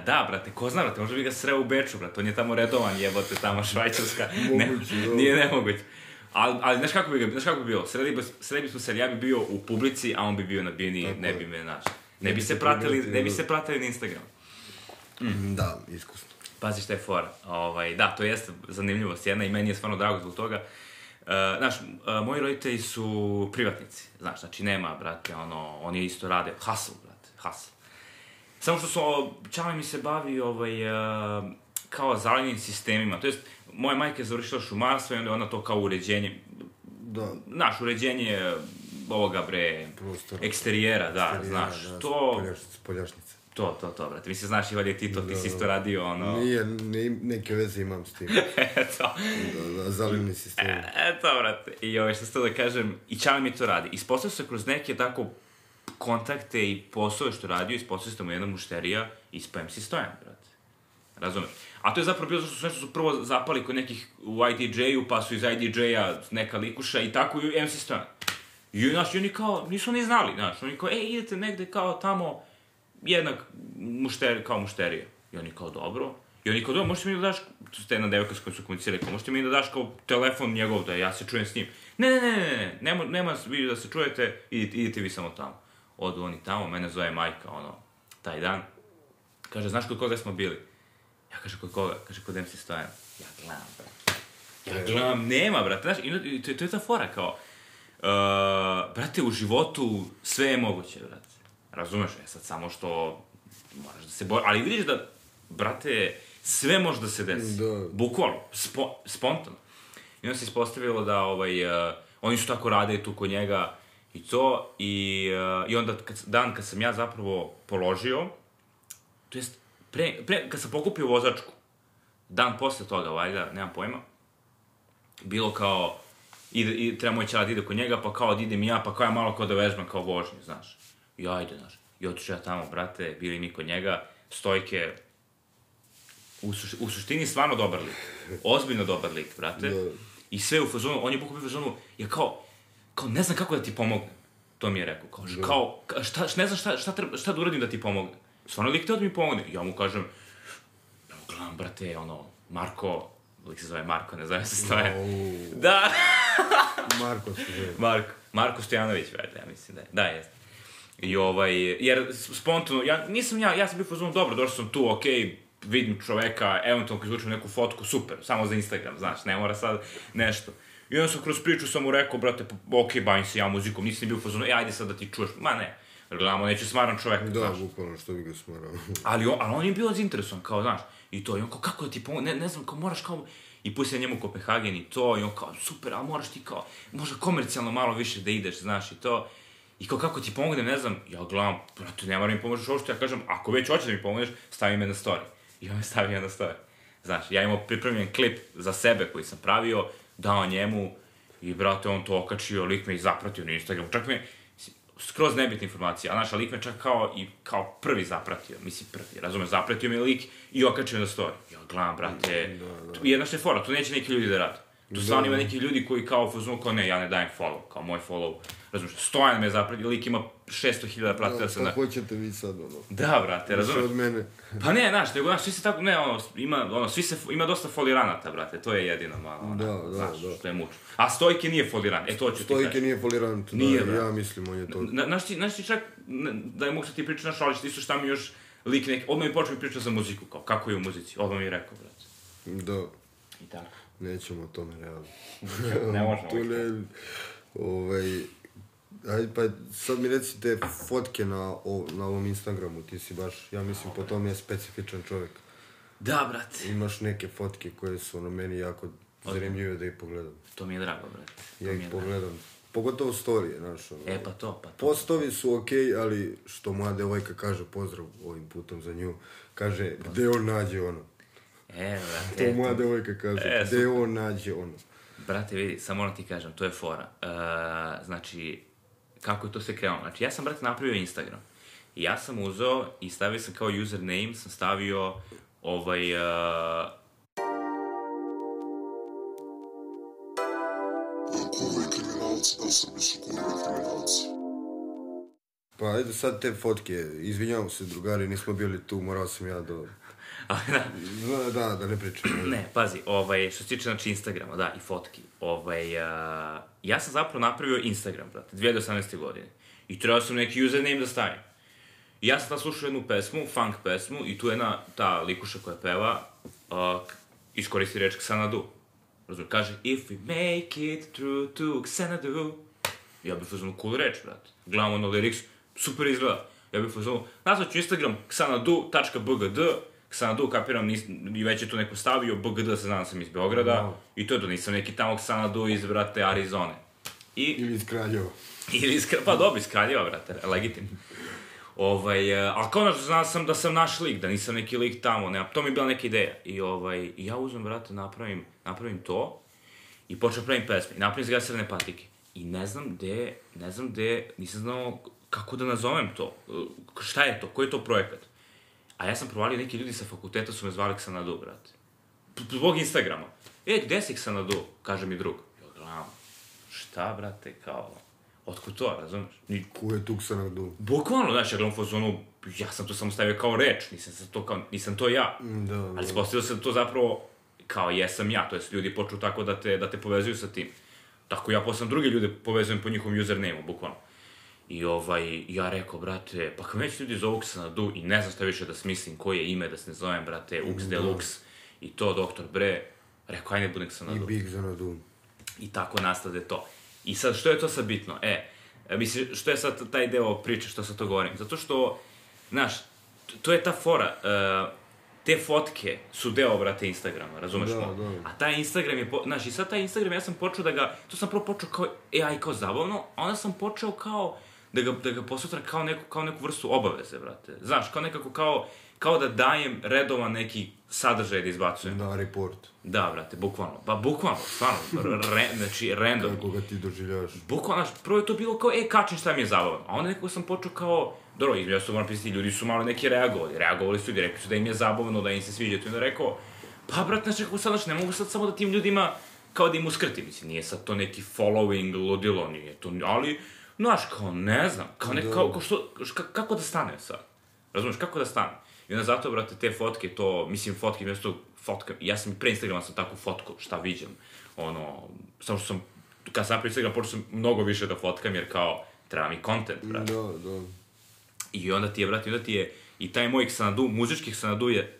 da, brate, ko zna, brate, možda bi ga sreo u Beču, brate, on je tamo redovan, jebote, tamo švajcarska, Moguće, da. nije nemoguće. Ali, ali znaš kako bi ga, znaš kako bi bilo, sredi, bi- bismo se, ja bi bio u publici, a on bi bio na bini, Tako ne je. bi me, znaš, ne, Ne bi se pratili, ne bi da. se pratili na Instagram. Mm, Da, iskusno. Pazi šta je fora. Ovaj, da, to jeste zanimljivost jedna i meni je stvarno drago zbog toga. Uh, znaš, uh, moji roditelji su privatnici, znaš, znači nema, brate, ono, oni isto rade, hustle, brate, hustle. Samo što su, o, Čale mi se bavi, ovaj, uh, kao zalivnim sistemima, to jest, moja majka je završila šumarstvo i onda ona to kao uređenje, Da, znaš, uređenje ovoga, bre, prostor. eksterijera, da, Eksterijer, znaš, da, to, Poljašnice, poljašnice. To, to, to, brate, mi se znaš, Ivan je Tito, ti si isto radio, ono, Nije, ne, neke veze imam s tim. eto, Da, da, zalivni sistem. Eto, brate. I ovaj, što ste da kažem, i Čale mi to radi. Ispostavio se kroz neke tako kontakte i poslove što radio, ispostavio se da mu jedna mušterija ispao MC Stojan, brate. Razumeš? A to je zapravo bilo zato što su nešto su prvo zapali kod nekih u IDJ-u, pa su iz IDJ-a neka likuša i tako i MC Stojan. I, znaš, i oni kao, nisu ni znali, znaš, oni kao, ej, idete negde kao tamo, jednak mušter, kao mušterija. I oni kao, dobro. I oni kao, dobro, možete mi da daš, to ste jedna devojka s kojom su komunicirali, kao, možete mi da daš kao telefon njegov, da ja se čujem s njim. Ne, ne, ne, ne, ne, nema, nema vi da se čujete, idite, idite vi samo tamo. odu oni tamo, mene zove majka, ono, taj dan. Kaže, znaš kod koga smo bili? Ja kaže, kod koga? Kaže, kod MC Stojana. Ja gledam, brate. Ja gledam, nema, brate, znaš, i, i to, to je ta fora, kao, uh, brate, u životu sve je moguće, brate. Razumeš, je sad samo što moraš da se bori, ali vidiš da, brate, sve može da se desi. Da. Bukvalno, spo, spontano. I onda se ispostavilo da, ovaj, uh, oni su tako rade tu kod njega i to, i, uh, i onda kad, dan kad sam ja zapravo položio, to jest, pre, pre, kad sam pokupio vozačku, dan posle toga, valjda, nemam pojma, bilo kao, ide, i, treba moj čala da ide kod njega, pa kao da idem i ja, pa kao ja malo kao da vežbam kao vožnju, znaš. I ajde, znaš. I otišao ja tamo, brate, bili mi kod njega, stojke, u, suš, u suštini stvarno dobar lik. Ozbiljno dobar lik, brate. Da. I sve u fazonu, on je bukvalno u fazonu, ja kao, kao ne znam kako da ti pomognem. To mi je rekao, kao, Da. kao ka- šta, ne znam šta, šta, treba, šta da uradim da ti pomognem. Stvarno lik teo da mi pomogne. Ja mu kažem, ja mu gledam, brate, ono, Marko, lik se zove Marko, ne zove se stoje. Au, Da, Marko se zove. Marko, Marko Stojanović, valjda, ja mislim da je. Da, jeste. I ovaj, jer spontano, ja nisam ja, ja sam bio u fazonu, dobro, došao sam tu, okej, okay, vidim čoveka, eventualno izvučem neku fotku, super, samo za Instagram, znaš, ne mora sad nešto. I onda sam kroz priču sam mu rekao, brate, pa, okej, bavim se ja muzikom, nisam bio u fazonu, e, ajde sad da ti čuješ, ma ne, gledamo, neće smaran čovek, Da, znaš. bukvalno, što bi ga smarao. Ali on, ali on je bio zainteresovan, kao, znaš, i to, i on kao, kako da ti pomogu, ne, ne znam, kao, moraš kao, i pustio njemu Kopenhagen i to, i on kao, super, ali moraš ti kao, možda komercijalno malo više da ideš, znaš, i to. I kao, kako ti pomognem, ne znam, ja gledam, brate, ne moram mi pomožeš uopšte, ja kažem, ako već hoćeš da mi pomogneš, stavi me na story. I on me stavio na story. Znaš, ja imao pripremljen klip za sebe koji sam pravio, dao njemu, i brate, on to okačio, lik me i zapratio na Instagramu, čak me, skroz nebitna informacija, a naša lik me čak kao i kao prvi zapratio, mislim prvi, razumeš, zapratio me lik i okačio na story. Ja gledam, brate, da, da. jedna što je fora, tu neće neki ljudi da rade. Tu stvarno ima neki ljudi koji kao u fazonu kao ne, ja ne dajem follow, kao moj follow, razumeš, Stojan me zapratio, lik ima 600.000 pratila Da, se na... pa hoćete vi sad, ono. Da, brate, razumeš? od mene. Pa ne, znaš, nego, znaš, svi se tako, ne, ono, ima, ono, svi se, ima dosta foliranata, brate, to je jedino malo, ono, Da, da, znaš, da. što je mučno. A Stojke nije foliran, e, to ću ti Stojke kaži. nije folirant, Nije, da, brate. ja mislim, on je to. Na, znaš ti, znaš ti čak, da je mogu ti pričati, znaš, ali isto šta mi još lik neki, odmah mi počeo mi pričati za muziku, kao, kako je u muzici, odmah mi je rekao, brate. Da, I tako. Nećemo o tome, realno. Ne možemo. tu ne, ovaj, Ajde, pa sad mi recite fotke na, o, na ovom Instagramu, ti si baš, ja mislim, po tome je specifičan čovjek. Da, brate. Imaš neke fotke koje su ono meni jako zanimljive da ih pogledam. To mi je drago, brate. To Ja ih je drago. pogledam. Pogotovo storije, znaš, ono. E, pa to, pa to. Postovi su okej, ali što moja devojka kaže, pozdrav ovim putom za nju, kaže, gde on nađe ono. E, To brate, moja to, devojka kaže, E, gde on nađe ono. brate, vidi, samo ono ti kažem, to je fora. E, znači, kako je to sve krenulo? Znači, ja sam, brate, napravio Instagram. I ja sam uzeo i stavio sam kao username, sam stavio ovaj, uh, da kurve kriminalci. Pa ajde sad te fotke, izvinjavam se drugari, nismo bili tu, morao sam ja da, Da, da, da ne pričam. Ne, pazi, ovaj, što se tiče, znači, Instagrama, da, i fotki. Ovaj, uh, ja sam zapravo napravio Instagram, brate, 2018. godine. I trebao sam neki username da stavim. I ja sam tad slušao jednu pesmu, funk pesmu, i tu je jedna, ta likuša koja peva, uh, iskoristi reč Xanadu. Razumiješ, kaže, if we make it through to Xanadu. Ja bih fazonu cool reč, brate. Gledam ono lyrics, super izgleda. Ja bih fazonu, nazvat ću Instagram xanadu.bgd, Xanadu, kapiram, nis, i već je tu neko stavio, BGD se znam da sam iz Beograda, Wow. i to je to, nisam neki tamo Xanadu iz, brate, Arizone. I, Ili iz Kraljeva. ili iz, Kra- pa dobro, iz Kraljeva, brate, legitimno. Ovaj, uh, ali znaš, znao sam da sam naš lik, da nisam neki lik tamo, ne, to mi je bila neka ideja. I ovaj, ja uzmem, brate, napravim, napravim to i počnem pravim pesme. I napravim zgasirane patike. I ne znam gde, ne znam gde, nisam znao kako da nazovem to. Uh, Šta je to, koji je to projekat? A ja sam provalio, neki ljudi sa fakulteta su me zvali Xanadu, brate. Zbog Instagrama. E, gde si Xanadu? Kaže mi drug. Ja gledam, šta, brate, kao, otkud to, razumeš? Ni, Ko je tu Xanadu? Bukvalno, znaš, ja gledam fazonu, ja sam to samo stavio kao reč, nisam, sam to, kao, nisam to ja. Da, da. Ali ispostavilo se da to zapravo kao jesam ja, to jest ljudi počnu tako da te, da te povezuju sa tim. Tako ja posle druge ljude povezujem po njihovom username-u, bukvalno. I ovaj, ja rekao, brate, pa kad već ljudi zovu Xanadu i ne znam šta više da smislim koje ime da se ne zovem, brate, Ux Deluxe i to, doktor Bre, rekao, ajde bude I Xanadu. Big Zanadu. I tako nastade to. I sad, što je to sad bitno? E, e, mislim, što je sad taj deo priče, što sad to govorim? Zato što, znaš, to je ta fora, uh, te fotke su deo, brate, Instagrama, razumeš Da, mo? da. A taj Instagram je, po, znaš, i sad taj Instagram, ja sam počeo da ga, to sam prvo počeo kao AI, kao zabavno, a onda sam počeo kao, da ga, da ga posmatram kao neku, kao neku vrstu obaveze, brate. Znaš, kao nekako kao, kao da dajem redovan neki sadržaj da izbacujem. Da, report. Da, brate, bukvalno. Pa bukvalno, stvarno, re, znači, random. Kako ga ti doživljavaš. Bukvalno, znaš, prvo je to bilo kao, e, kačim šta mi je zabavno. A onda nekako sam počeo kao, dobro, između se moram pisati, ljudi su malo neki reagovali. Reagovali su i rekli su da im je zabavno, da im se sviđa. To je onda rekao, pa, brate, znači, kako sad, znači, ne mogu sad samo da tim ljudima, kao da im uskrtim. Mislim, nije sad to neki following, ludilo, nije to, ali, znaš, kao, ne znam, kao, ne, kao, kao što, ka, kako da stane sad? Razumeš, kako da stane? I onda zato, brate, te fotke, to, mislim, fotke, mjesto fotka, ja sam pre Instagrama sam takvu fotku, šta viđem, ono, samo što sam, kad sam napravio Instagram, počeo sam mnogo više da fotkam, jer kao, treba mi content, brate. Da, da. I onda ti je, brate, onda ti je, i taj moj Xanadu, muzički Xanadu je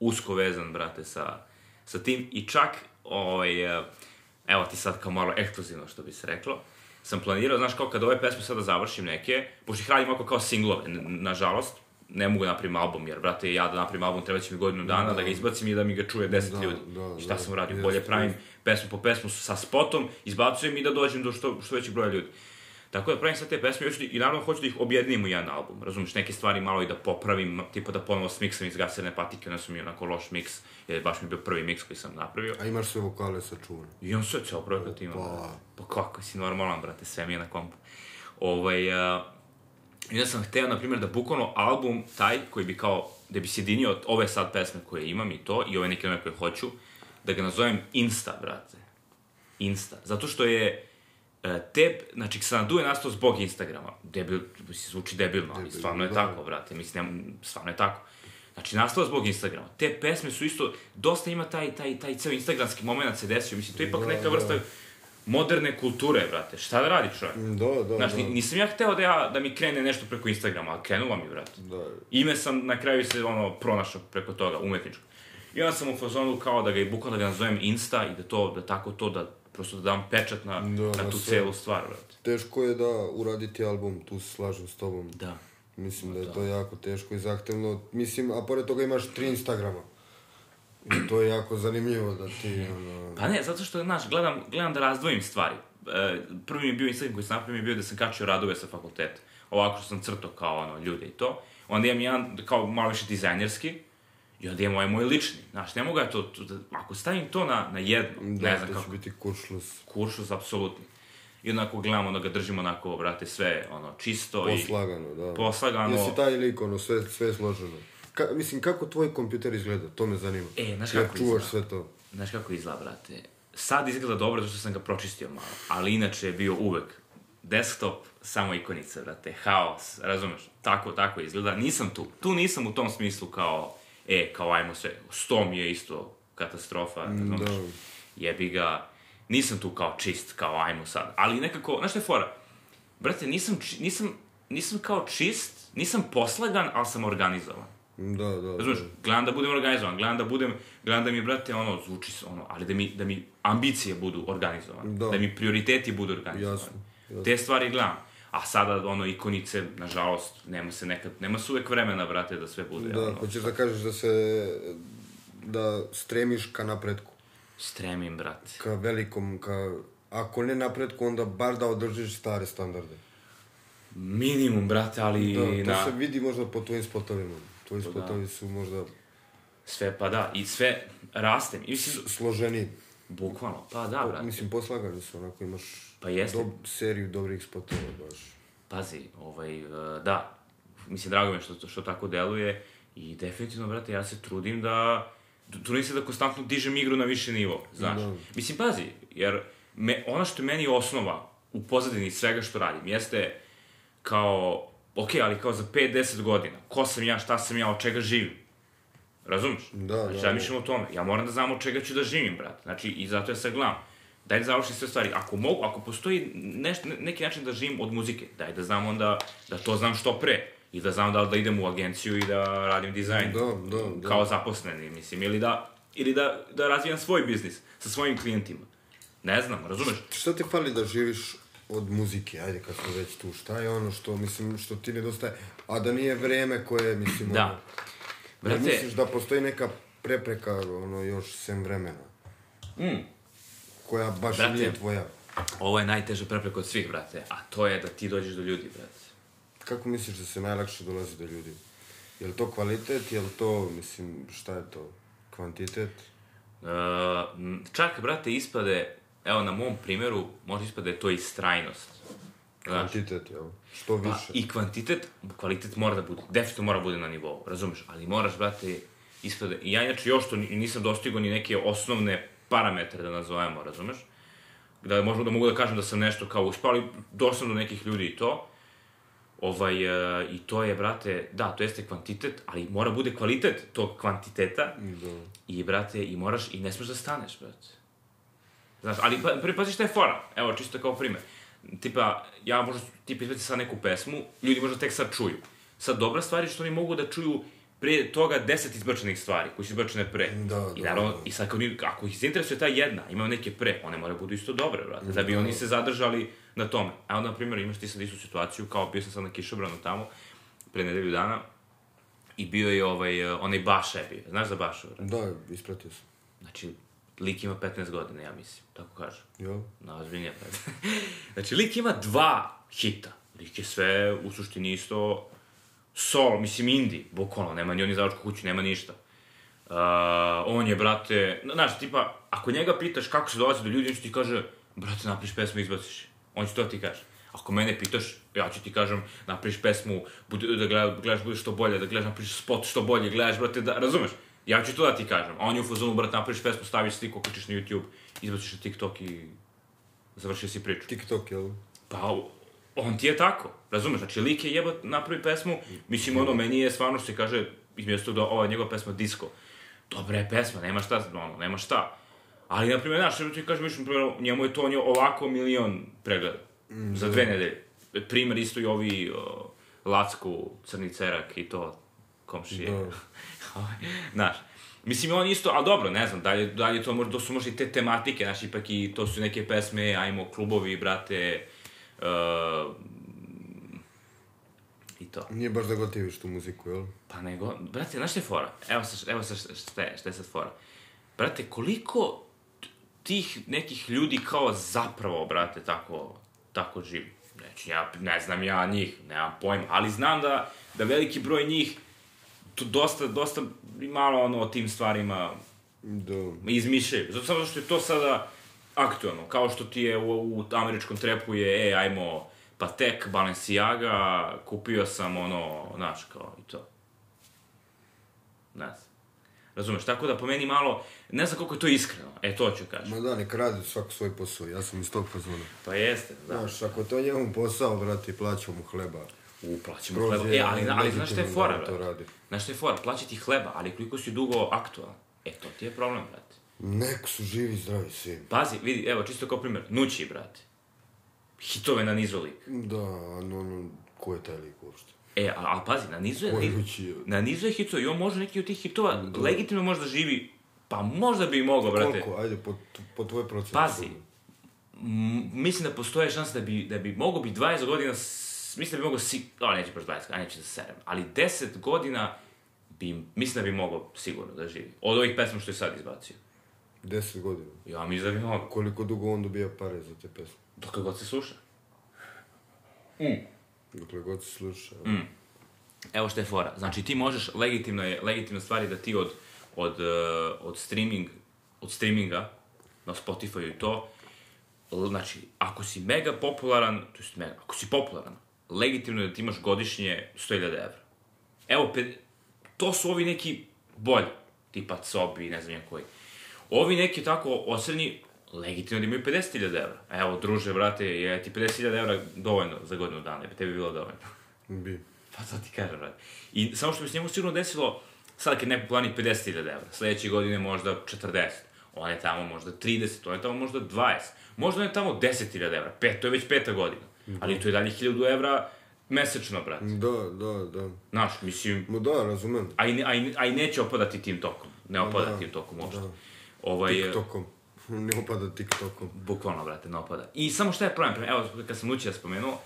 usko vezan, brate, sa, sa tim, i čak, ovaj, evo ti sad kao malo ekskluzivno, što bi se reklo, sam planirao, znaš, kao kad ove pesme sada završim neke, pošto ih radim ovako kao singlove, nažalost, ne mogu da napravim album, jer, brate, ja da napravim album treba će mi godinu dana, da, ga izbacim i da mi ga čuje 10 Da, ljudi. da, I šta da, sam uradio? jest, Bolje pravim pesmu po pesmu sa spotom, izbacujem i da dođem do što, što većeg broja ljudi. Tako da pravim sad te pesme još i naravno hoću da ih objedinim u jedan album. Razumiješ, neke stvari malo i da popravim, tipa da ponovo smiksam iz gaserne patike, onda su mi onako loš miks, jer baš mi je bio prvi miks koji sam napravio. A imaš sve vokale sačuvane. I on sve ceo projekat ima. Opa. brate. Pa kako si normalan, brate, sve mi je na kompu. Ovaj, uh, I sam hteo, na primjer, da bukvalno album taj koji bi kao, da bi sjedinio ove sad pesme koje imam i to, i ove neke nove koje hoću, da ga nazovem Insta, brate. Insta. Zato što je te, znači, Xanadu je nastao zbog Instagrama. Debil, mislim, zvuči debilno, ali Debil, stvarno je da. tako, brate. Mislim, nema- stvarno je tako. Znači, nastao je zbog Instagrama. Te pesme su isto, dosta ima taj, taj, taj ceo instagramski moment se desio. Mislim, to je ipak Da, neka da. vrsta moderne kulture, brate. Šta da radi čovjek? Da, da, Znaš, da. ni- nisam ja hteo da, ja, da mi krene nešto preko Instagrama, ali krenulo mi, brate. Da. Ime sam na kraju se ono pronašao preko toga, umetničko. I onda sam u fazonu kao da ga i bukvalno da ga nazovem Insta i da to, da tako to, da prosto da dam pečat na, Da, na na tu sve. celu stvar, brate. Teško je da uraditi album, tu se slažem s tobom. Da. Mislim da je to jako teško i zahtevno. Mislim, a pored toga imaš tri Instagrama. I to je jako zanimljivo da ti, ono... Pa ne, zato što, znaš, gledam, gledam da razdvojim stvari. E, prvi mi je bio Instagram koji sam napravio mi je bio da sam kačio radove sa fakulteta. Ovako što sam crtao kao ono, ljude i to. Onda imam jedan kao malo više dizajnerski. I onda imam ovaj moj lični. Znaš, ne mogu ja to, to da, ako stavim to na, na jedno, Da, ne znam to će kako, biti kuršlus. kuršus, apsolutni. I onako gledamo da ga držimo onako, brate, sve, ono, čisto i... Poslagano, da. Poslagano. Jesi taj lik, ono, sve, sve složeno. Ka, mislim, kako tvoj kompjuter izgleda? To me zanima. E, znaš kako čuvaš izgleda? sve to. Znaš kako izgleda, brate? Sad izgleda dobro zato što sam ga pročistio malo, ali inače je bio uvek desktop, samo ikonice, brate, haos, razumeš? Tako, tako izgleda. Nisam tu. Tu nisam u tom smislu kao, e, kao ajmo sve, sto mi je isto katastrofa, razumeš? da. Jebi ga, nisam tu kao čist, kao ajmo sad. Ali nekako, znaš šta je fora? Brate, nisam, či- nisam, nisam kao čist, nisam poslagan, ali sam organizovan. Da, da. Razumeš, gledam da budem organizovan, gledam da budem, gledam da mi, brate, ono, zvuči se, ono, ali da mi, da mi ambicije budu organizovane, Da. da, mi prioriteti budu organizovani. Jasno, jasno. Te stvari gledam. A sada, ono, ikonice, nažalost, nema se nekad, nema se uvek vremena, brate, da sve bude, Da, ono, hoćeš da kažeš da se... da stremiš ka napretku. stremim, brate. Ka velikom, ka... Ako ne napretku, onda bar da održiš stare standarde. Minimum, brate, ali Da, to na... se vidi možda po tvojim spotovima. Tvoji da. spotovi su možda Sve, pa da, i sve rastem. I mislim, složeniji. Bukvalno, pa da, brate. Mislim, poslagani su, onako imaš Pa jeste. dob, seriju dobrih spotova baš. Pazi, ovaj, e, da, mislim, drago mi što, što tako deluje i definitivno, brate, ja se trudim da, trudim se da konstantno dižem igru na više nivo, znaš. Da. Mislim, pazi, jer me, ono što je meni osnova u pozadini svega što radim, jeste kao, ok, ali kao za 5-10 godina, ko sam ja, šta sam ja, od čega živim. Razumeš? Da, znači, da, ja da. o tome. Ja moram da znam od čega ću da živim, brate. Znači, i zato ja sad gledam. daj da završim sve stvari. Ako mogu, ako postoji neš, ne- neki način da živim od muzike, daj da znam onda, da to znam što pre. I da znam da da idem u agenciju i da radim dizajn. Da, da, da. Kao zaposleni, mislim. Ili da, ili da, da razvijam svoj biznis sa svojim klijentima. Ne znam, razumeš? Šta ti fali da živiš od muzike, ajde kad smo već tu, šta je ono što, mislim, što ti nedostaje, a da nije vreme koje, mislim, Da. ono, Brate, misliš da postoji neka prepreka, ono, još sem vremena, mm, koja baš Brate. nije tvoja. ovo je najteža prepreka od svih, brate. A to je da ti dođeš do ljudi, brate. Kako misliš da se najlakše dolazi do ljudi? Je li to kvalitet, je li to, mislim, šta je to, kvantitet? Uh, čak, brate, ispade, evo, na mom primjeru, može ispade to istrajnost. Znaš, Kvantitet, jel? Što pa, više. i kvantitet, kvalitet mora da bude, definitivno mora da bude na nivou, razumeš? Ali moraš, brate, ispade, i ja inače još to ni- nisam dostigao ni neke osnovne parametre, da nazovemo, razumeš? Da možemo da mogu da kažem da sam nešto kao uspao, ali došao do nekih ljudi i to. Ovaj, e, I to je, brate, da, to jeste kvantitet, ali mora bude kvalitet tog kvantiteta. Da. I, brate, i moraš, i ne smeš da staneš, brate. Znaš, ali, pa, prvi pazi šta je fora. Evo, čisto kao primer. Tipa, ja možda, tipa, izbacim sad neku pesmu, ljudi možda tek sad čuju. Sad, dobra stvar je što oni mogu da čuju pre toga deset izbačenih stvari, koji su izbačene pre. Da, I da, naravno, da. i sad, ako, ni- ako ih interesuje ta jedna, imaju neke pre, one moraju budu isto dobre, brate, da bi Da. oni se zadržali na tome. A onda, na primjer, imaš ti sad istu situaciju, kao bio sam sad na Kišobranu tamo, pre nedelju dana, i bio je ovaj, onaj Baša je bio. Znaš za brate? Da, ispratio sam. Znači, lik ima 15 godina, ja mislim, tako kažu. Jel? Na ozbiljnije, brate. znači, lik ima dva hita. Lik je sve, u suštini isto, sol, mislim, indie, bukvalno, nema ni on izdavačku kuću, nema ništa. Uh, on je, brate, znaš, tipa, ako njega pitaš kako se dolazi do ljudi, on će ti kaže, brate, napriš pesmu i izbaciš. je." On će to ti kaže. Ako mene pitaš, ja ću ti kažem, napriš pesmu, bude, da gleda, gledaš bude što bolje, da gledaš, napriš spot što bolje, gledaš, brate, da, razumeš? Ja ću to da ti kažem. A on je u fazonu, brate, napriš pesmu, staviš sliku, kućiš na YouTube, izbaciš na TikTok i završio si priču. TikTok, jel? Pa, on ti je tako, razumeš? Znači, lik je jebot napravi pesmu, mislim, ono, meni je stvarno što se kaže, između toga, ova je njegova pesma disco. Dobra je pesma, nema šta, ono, nema šta. Ali, na primjer, znaš, što ti kažem, mislim, primjer, njemu je to on je ovako milion pregleda. za dve nedelje. Primer isto i ovi o, Lacku, Crni Cerak i to, komšije. Da. Znaš, mislim, on isto, ali dobro, ne znam, dalje, dalje to, možda, to su možda i te tematike, znaš, ipak i to su neke pesme, ajmo, klubovi, brate, uh, i to. Nije baš da gotiviš tu muziku, jel? Pa nego, brate, znaš šta je fora? Evo sad, evo sad šta je, šta je sad fora. Brate, koliko tih nekih ljudi kao zapravo, brate, tako, tako živi? Znači, ja ne znam ja njih, nemam pojma, ali znam da, da veliki broj njih tu dosta, dosta malo ono o tim stvarima Da. izmišljaju. Zato samo što je to sada aktualno. Kao što ti je u, u američkom trepu je, e, ajmo, Patek, Balenciaga, kupio sam ono, znaš, kao i to. Ne znam. Razumeš, tako da po meni malo, ne znam koliko je to iskreno, e, to ću kažem. Ma da, nek radi svak svoj posao, ja sam iz tog fazona. Pa jeste, da. Znaš, ako to njemu posao, brate, plaćamo mu hleba. U, plaćamo hleba. E, ali, ali znaš šta je fora, da to brate? Znaš šta je fora? Plaćati hleba, ali koliko si dugo aktualan. E, to ti je problem, brate. Nek su živi, zdravi svi. Pazi, vidi, evo, čisto kao primjer, Nući, brate. Hitove na nizu lik. Da, no, no, ko je taj lik uopšte? E, a, a pazi, na nizu je, lik- na nizu je hitova i on može neki od tih hitova legitimno možda živi, pa možda bi i mogao, brate. Koliko? Ajde, po, po tvojoj proceni. Pazi, mislim da postoje šanse da bi, da bi mogao bi 20 godina, mislim da bi mogao si... O, neće baš 20, a neće da se serem. Ali 10 godina bi, mislim da bi mogao sigurno da živi. Od ovih pesma što je sad izbacio. 10 godina. Ja mislim da bi mogao. Koliko dugo on dobija pare za te pesme? Dokle god se sluša. Dokle god se sluša. Mm. Evo što je fora. Znači ti možeš, legitimno je, legitimna stvar je da ti od, od, eh, od streaming, od streaminga na Spotify i to, znači, ako si mega popularan, to jest mega, ako si popularan, legitimno je da ti imaš godišnje 100.000 evra. Evo, pe, to su ovi neki bolji, tipa Cobi, ne znam ja koji. Ovi neki tako osrednji, legitimno da imaju 50.000 evra. Evo, druže, brate, je ti 50.000 evra dovoljno za godinu dana, bi tebi bilo dovoljno. Bi. Pa to ti kažem, brate. I samo što bi se njemu sigurno desilo, sad kad neko plani 50.000 evra, sledeće godine možda 40, On je tamo možda 30, on je tamo možda 20. Možda on je tamo 10.000 evra. Pet, to je već peta godina. Ali to je dalje 1000 evra mesečno, brate. Da, da, da. Znaš, mislim, Ma da, razumem. a i, a, i, a i neće opadati tim tokom. Ne opada da, tim tokom uopšte. da. Ovaj, TikTokom. Ne opada TikTokom. Bukvalno, brate, ne opada. I samo šta je problem? Evo, kad sam Lucija spomenuo,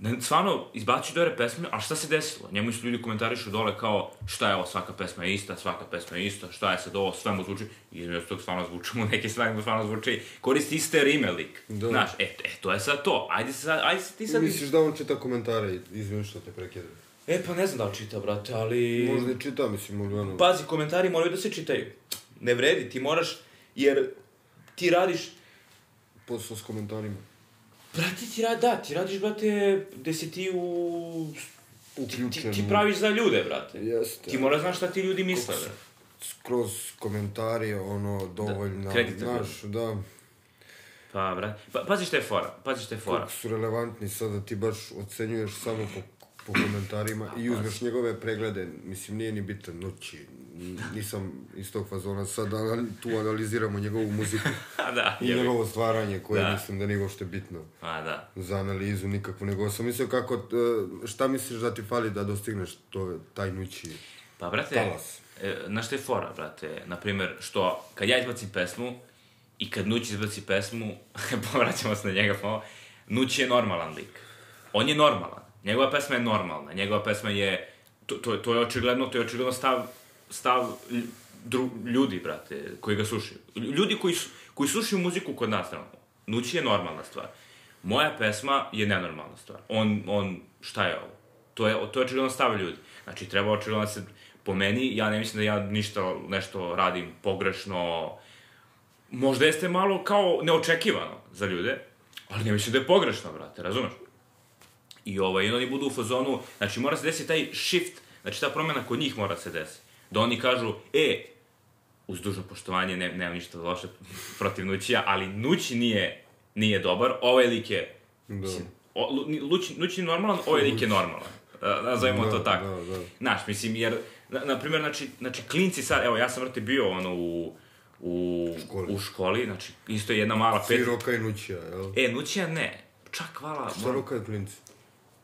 da stvarno izbacio dobre pesme, a šta se desilo? Njemu su ljudi komentarišu dole kao šta je ovo, svaka pesma je ista, svaka pesma je ista, šta je sad ovo, sve mu zvuči, i između tog stvarno zvuči mu, neke stvari mu stvarno zvuči, koristi iste rime lik. Da. Znaš, e, e, to je sad to, ajde se sad, ajde se ti sad... Misliš da on čita komentare, izvim što te prekidam. E, pa ne znam da li čita, brate, ali... Možda i čita, mislim, ono... Pazi, komentari moraju da se čitaju. Ne vredi, ti moraš, jer ti radiš Posao s komentarima. Brate, ti radi, da, ti radiš, brate, gde si ti u... Ti, ti, Uključen ti u- praviš za ljude, brate. Jeste. Ti moraš znaš šta ti ljudi misle, brate. Skroz komentari, ono, dovoljno, kreditabilno. znaš, da, Pa, brate, pa, pazi šta je fora, pazi šta je fora. koliko su relevantni sada ti baš ocenjuješ samo po, po komentarima i uzmeš njegove preglede, mislim, nije ni bitan noći, nisam iz tog fazona sad, anal- tu analiziramo njegovu muziku da, i jebi. njegovo stvaranje, koje Da. mislim da nije uopšte bitno A, da. za analizu nikakvu, nego sam mislio kako, e, šta misliš da ti fali da dostigneš to, taj nući Pa, brate, talas? e, znaš šta je fora, brate? Naprimer, što kad ja izbacim pesmu i kad Nuć izbaci pesmu, povraćamo se na njega pa Nuć je normalan lik. On je normalan. Njegova pesma je normalna. Njegova pesma je, to, to, to je očigledno, to je očigledno stav, stav dru, ljudi, brate, koji ga slušaju. Ljudi koji, koji slušaju muziku kod nas, trenutno. Nuć je normalna stvar. Moja pesma je nenormalna stvar. On, on, šta je ovo? To je, to je očigledno stav ljudi. Znači, treba očigledno da se, po meni, ja ne mislim da ja ništa, nešto radim pogrešno, možda jeste malo kao neočekivano za ljude, ali ne mislim da je pogrešno, brate, razumeš? I ovaj, oni budu u fazonu, znači mora se desiti taj shift, znači ta promjena kod njih mora se desiti. Da oni kažu, e, uz dužno poštovanje, ne, nemam ništa loše protiv Nućija, ali Nući nije, nije dobar, ovaj lik je, Da. o, Luć, Nuć je normalan, ovaj lik je normalan. Uh, nazovimo Da, to tako. da, da. Znaš, mislim, jer, na, na primjer, znači, znači, klinci sad, evo, ja sam, vrti, bio, ono, u, u, Školi. u školi, znači, isto jedna mala pet... roka i nućija, jel? E, Nućija ne, čak, hvala, Šta roka je klinci?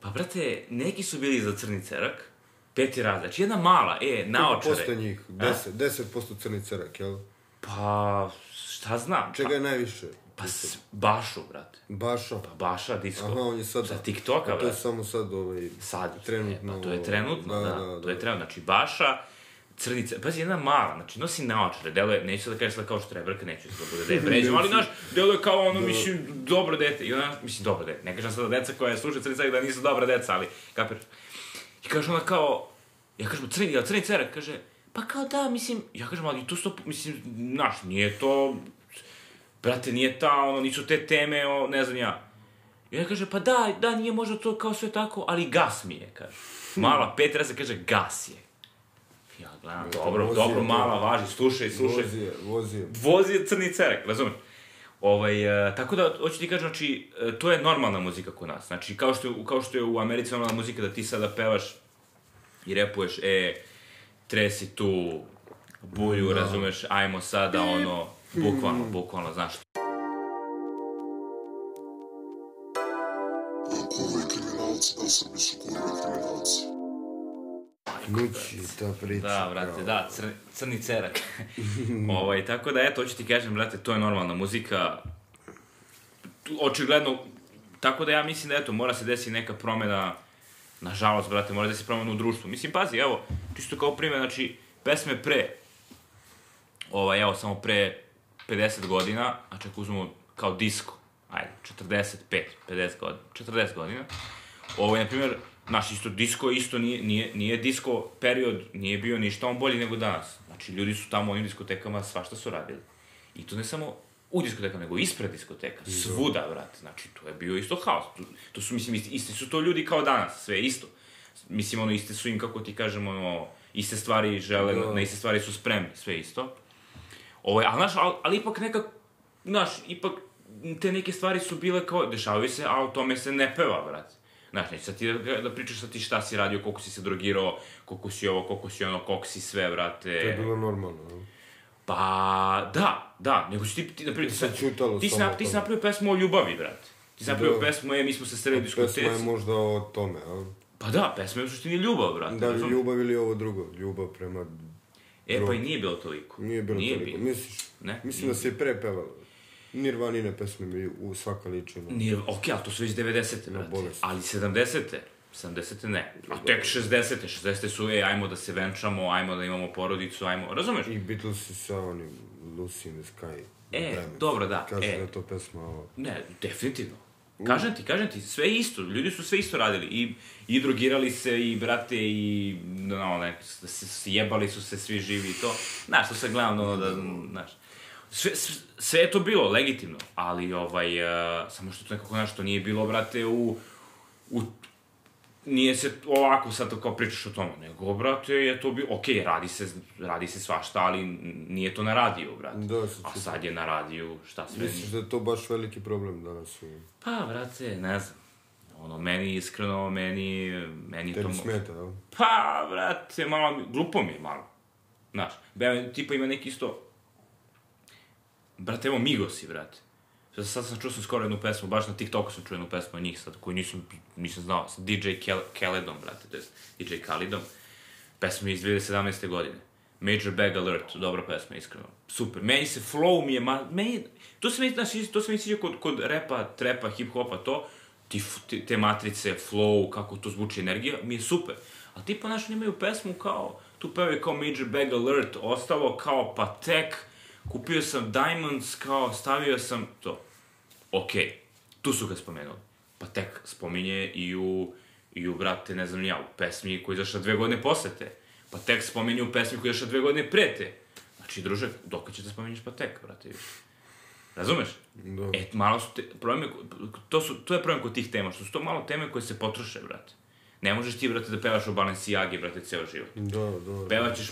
pa, brate, neki su bili za crni cerak, peti razred, znači, jedna mala, e, naočare. Posto njih, 10, 10% crni cerak, jel? Pa, šta znam? Čega je najviše? Pa, s, Bašu, brate. Baša. Pa, Baša, disco. Aha, on je sad... Za TikToka, A to je brate. samo sad ovaj... Sad. Trenutno, E, pa to je trenutno, da, da, da, da, to je da. trenutno. Znači, Baša, crnica, pazi, jedna mala, znači, nosi naočare, deluje, neću da kažem sad kao štreberka, neću da bude da je vređam, ali, znaš, deluje kao ono, mislim, dobro dete, i ona, mislim, dobro dete, ne kažem sad da deca koja slušaju crni cerak da nisu dobra deca, ali, kapiraš? I kaže ona kao, ja kažem, crni, jel crni cerak? Kaže, pa kao da, mislim, ja kažem, ali to sto, mislim, znaš, nije to, brate, nije ta, ono, nisu te teme, o, ne znam ja. I ona kaže, pa da, da, nije možda to kao sve tako, ali gas mi je, kaže. Mala pet raza kaže, gas je. Ja gledam, dobro, dobro, mala, važi, slušaj, slušaj. Vozi je, vozi je. Vozi je crni cerak, razumeš? Ovaj, e, tako da, hoću ti kažem, znači, e, to je normalna muzika kod nas. Znači, kao što, je, kao što je u Americi normalna muzika da ti sada pevaš i repuješ, e, tresi tu bulju, Da. razumeš, ajmo sada, ono, bukvalno, bukvalno, znaš, Kurve kriminalci, da sam mislio kurve kriminalci. Nući, ta priča. Da, brate, da, cr, crni cerak. ovaj, tako da, eto, hoću ti kažem, brate, to je normalna muzika. Očigledno, tako da ja mislim da, eto, mora se desiti neka promena, nažalost, brate, mora se desiti promena u društvu. Mislim, pazi, evo, čisto kao primjer, znači, pesme pre, ovaj, evo, samo pre 50 godina, a čak uzmemo kao disko, ajde, 45, 50 godina, 40 godina, Ovo je, na primjer, naš isto disko isto nije, nije, nije disko period, nije bio ništa on bolji nego danas. Znači, ljudi su tamo u onim diskotekama svašta su radili. I to ne samo u diskotekama, nego ispred diskoteka. Svuda, brate. Znači, to je bio isto haos. To, to su, mislim, isti, isti su to ljudi kao danas, sve isto. Mislim, ono, iste su im, kako ti kažemo, ono, iste stvari žele, Da. na iste stvari su spremni, sve isto. Ovo je, ali, znaš, ali, ali ipak neka, znaš, ipak te neke stvari su bile kao, dešavaju se, a o tome se ne peva, brate. Znaš, neće sad ti da, da pričaš sad ti šta si radio, koliko si se drogirao, koliko si ovo, koliko si ono, koliko si sve, brate. To je bilo normalno, jel? Pa, da, da, nego si ti, ti, napravio, ti, sad ćutalo ti, na, ti si napravio pesmu o ljubavi, brate. Ti si napravio Da. pesmu, e, mi smo se sreli diskoteci. Pesma je možda o tome, a? Pa da, pesma je u suštini ljubav, brate. Da razumeš? ljubav ili ovo drugo? Ljubav prema... E, pa i nije bilo toliko. Nije bilo nije toliko. Bilo. Misliš? Ne, Mislim nije da se i pre pevalo. Nirvanine pesme mi u svaka liče. na- Nije, okej, ali to su već 90. brate. bolest. Ali 70. 70. ne. A tek 60. 60. su, e, ajmo da se venčamo, ajmo da imamo porodicu, ajmo, razumeš? I Beatlesi sa onim Lucy in the Sky. E, Diamonds. dobro, da, Kaže e. da je to pesma o... Ne, definitivno. Kažem ti, kažem ti, sve isto, ljudi su sve isto radili. I, i drogirali se, i brate, i, no, ne, s- s- jebali su se svi živi i to. Znaš, to se gledam, ono, da, znaš. Sve, sve, je to bilo legitimno, ali, ovaj, uh, samo što to nekako, znaš, to nije bilo, brate, u, u nije se ovako sad kao pričaš o tome, nego, brate, je to bilo, okej, radi se, radi se svašta, ali nije to na radiju, brate. Da, se A sad je na radiju, šta sve Misliš da je to baš veliki problem danas u... Pa, brate, ne znam. Ono, meni iskreno, meni, meni je to... Tebi smeta, jel? Pa, brate, malo, glupo mi je malo. Znaš, tipa ima neki isto... Brate, evo Migosi, brate. Sad, sad sam čuo sam skoro jednu pesmu, baš na TikToku sam čuo jednu pesmu od njih sad, koju nisam, nisam znao, sa DJ Kel Khaledom, brate, to jest DJ Khalidom. Pesma je iz 2017. godine. Major Bag Alert, dobra pesma, iskreno. Super. Meni se flow mi je, ma, meni, to se meni, znači, to se meni sviđa kod, kod repa, trepa, hip-hopa, to, ti, te matrice, flow, kako to zvuči energija, mi je super. A tipa, znaš, oni imaju pesmu kao, tu pevaju kao Major Bag Alert, ostalo kao pa tek, kupio sam Diamonds, kao stavio sam to. Okej, tu su ga spomenuli. Pa tek spominje i u, i u, brate, ne znam ja, u pesmi koja izašla dve godine posle te. Pa tek spominje u pesmi koja izašla dve godine pre te. Znači, druže, dok će da spominješ pa tek, brate, više. Razumeš? Da. E, malo su te, problem je, to, su, to je problem kod tih tema, što su to malo teme koje se potroše, brate. Ne možeš ti, brate, da pevaš o Balenciagi, brate, ceo život. Da, da. Pevaćeš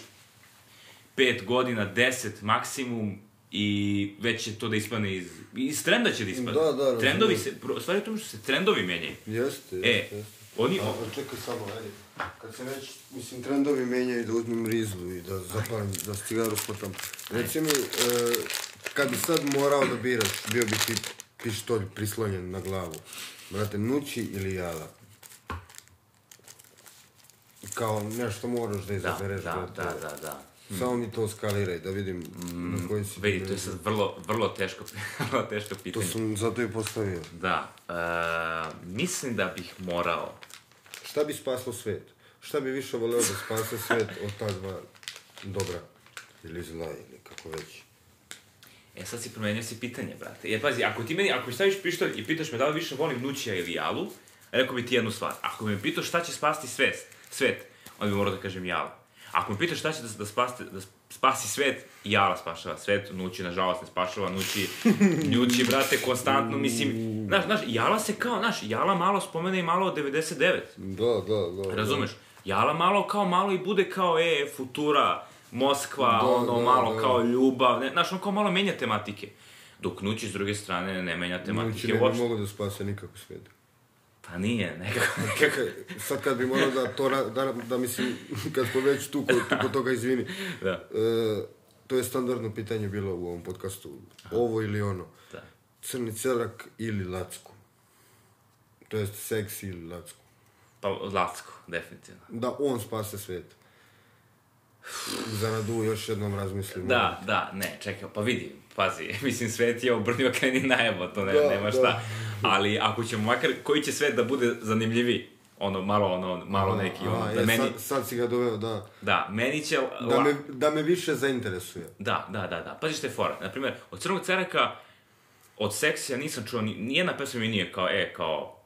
pet godina, deset maksimum i već će to da ispadne iz... Iz trenda će da ispadne. Da, da, razumem. Trendovi se... pro- Stvari je tome što se trendovi menjaju. Jeste, E, jeste, jeste. oni... A, a čekaj samo, ajde. Kad se već, mislim, trendovi menjaju da uzmem rizlu i da zapalim, da cigaru spotam. Reci mi, e, kad bi sad morao da biraš, bio bi ti pištolj prislonjen na glavu. Brate, nući ili jala? Kao nešto moraš da Da, izabereš. da, brate. da, da, da. Samo mi to skaliraj, da vidim na koji si... Vidi, to je sad vrlo, vrlo teško, vrlo teško To pitanje. sam zato i postavio. Da, e, mislim da bih morao... Šta bi spaslo svet? Šta bi više voleo da spase svet od ta dva dobra? Ili zla, ili kako već. E, sad si promenio si pitanje, brate. Jer, pazi, ako ti meni, ako mi staviš pištolj i pitaš me da li više volim Nućija ili Jalu, rekao bi ti jednu stvar. Ako me pitaš šta će spasti svet, svet onda bi morao da kažem Jalu. Ako me pitaš šta će da, da, spasti, da spasi svet, Jala spašava svet, Nući, nažalost, ne spašava, Nući, Nući, brate, konstantno, mislim, znaš, znaš, Jala se kao, znaš, Jala malo spomene i malo od 99. Da, da, da. Razumeš? Jala malo kao malo i bude kao, e, futura, Moskva, Da, ono, da, malo da. kao ljubav, ne, znaš, on kao malo menja tematike. Dok Nući, s druge strane, ne menja Nući tematike ne bi uopšte. mogo da spase nikako svet. Pa nije, nekako, nekako. Sad kad bi morao da to, da, da mislim, kad smo već tu kod, tu kod toga, izvini. Da. E, to je standardno pitanje bilo u ovom podcastu. Ovo ili ono. Da. Crni cerak ili lacku. To jest seks ili lacku. Pa, Lacko, definitivno. Da on spase svet. Za nadu još jednom razmislimo. Da, da, ne, čekaj, pa vidi, pazi, mislim, svet je obrnio kreni najebo, to ne, Da, nema da. šta. Ali ako ćemo makar, koji će svet da bude zanimljiviji? Ono, malo, ono, malo neki, ono, Aha, da e, meni, sad, sad si ga doveo, da. da, meni će... Da me, da me više zainteresuje. Da, da, da, da. Pazi što je fora. Naprimjer, od Crnog Ceraka, od seksija nisam čuo, ni, nijedna pesma mi nije kao, e, kao,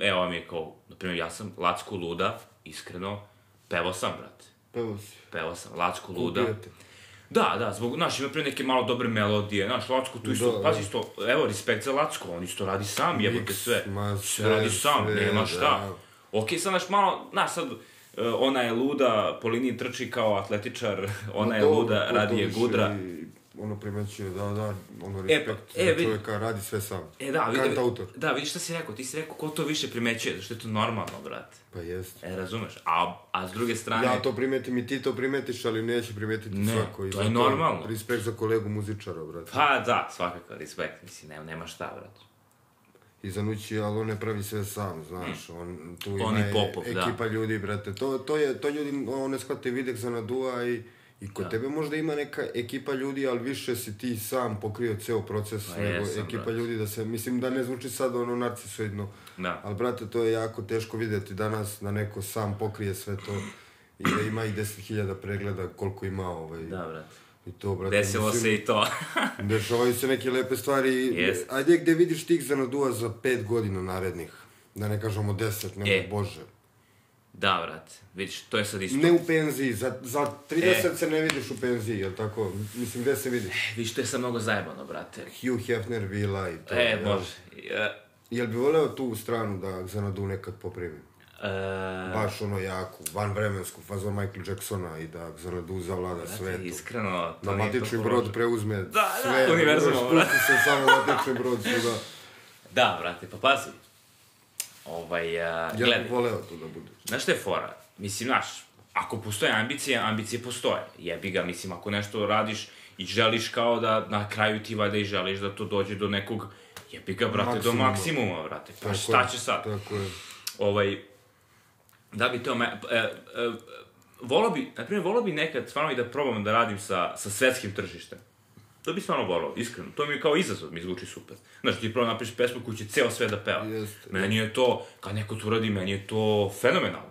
evo vam je kao, naprimjer, ja sam Lacko Luda, iskreno, pevao sam, brate. Pevo si. Pevao sam Lacko Luda. Kupio te. Da, da, zbog, znaš, ima pre neke malo dobre melodije, znaš, Lacko tu isto, Da, pazi da. isto, evo, respekt za Lacko, on isto radi sam, jebote sve. ma, sve sve, radi sam, sve, nema šta. da. Okej, sad, znaš, malo, znaš, sad, e, ona je luda, po liniji trči kao atletičar, ona je Ma luda, dobro, radi je gudra. i ono primećuje, da, da, ono E, respekt pa, e, za vidi- čovjeka radi sve sam. E, da, vidi, Kant autor. da, vidiš šta si rekao, ti si rekao ko to više primećuje, što je to normalno, brate. Pa jeste. E, razumeš? A, a s druge strane... Ja to primetim i ti to primetiš, ali neće primetiti Ne, svako. i to je normalno. Respekt za kolegu muzičara, brate. Pa da, svakako, respekt, mislim, nema, nema šta, brate. I Zanući, ali on ne pravi sve sam, znaš, on tu On ima Popov, da. ekipa ljudi, brate, to, to je, to ljudi, on ne shvate videk za nadua i, i kod tebe možda ima neka ekipa ljudi, ali više si ti sam pokrio ceo proces Pa nego jesam, ekipa brate. ljudi da se, mislim da ne zvuči sad ono narcisoidno, Da. ali brate, to je jako teško vidjeti danas da neko sam pokrije sve to i da ima i 10.000 pregleda koliko ima ovaj, Da, brate. i to, brate, Desilo mislim, se i to. Dešavaju se neke lepe stvari. Jest. Ajde gde vidiš tih zanadua za pet godina narednih. Da ne kažemo deset, nego E. bože. Da, brate, vidiš, to je sad isto. Ne u penziji, za, za 30 E. se ne vidiš u penziji, jel tako? Mislim, gde se vidiš? Vidiš, to je sad mnogo zajebano, brate. Hugh Hefner, Vila i to. E, jel? može. E, Jel bi voleo tu stranu da Zanadu nekad poprimi? e, Baš ono jaku, van vremensku, fazon Michael Jacksona i da Zanadu zavlada svetu. iskreno, to Da nije to matični brod preuzme da, sve. univerzum, spusti brate. se samo matični brod svuda. Da, brate, pa pazi. Ovaj, uh, Ja gledaj, bih voleo to da bude. znaš šta je fora? Mislim, znaš, ako postoje ambicije, ambicije postoje. Jebi ga, mislim, ako nešto radiš i želiš kao da na kraju ti valjda i želiš da to dođe do nekog, jebi ga, brate, do Maksimuma. maksimuma, brate. Pa Tako šta je, će sad? Tako je. ovaj, da bi to, me, e, e, volao bi, na primjer, volao bi nekad stvarno i da probam da radim sa, sa svetskim tržištem. To bi stvarno volao, iskreno. To mi je kao izazov, mi zvuči super. Znaš, ti prvo napišeš pesmu koju će ceo sve da peva. Jeste. Meni je to, kad neko to uradi, meni je to fenomenalno.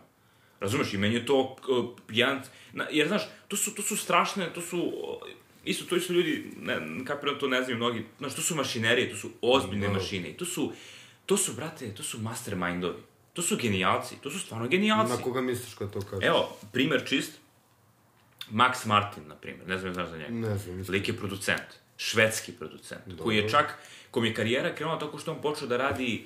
Razumeš, i meni je to uh, jedan, na, jer znaš, to su, to su strašne, to su, uh, isto to isto ljudi, ne, kapiram to ne znaju mnogi, znaš, to su mašinerije, to su ozbiljne Da. mašine, to su, to su, brate, to su mastermindovi, to su genijalci, to su stvarno genijalci. Na koga misliš kad to kažeš? Evo, primer čist, Max Martin, na primjer, ne znam znaš za njega. Ne znam, mislim. Lik je producent, švedski producent, koji je Dobro. čak, kom je karijera krenula tako što on počeo da radi,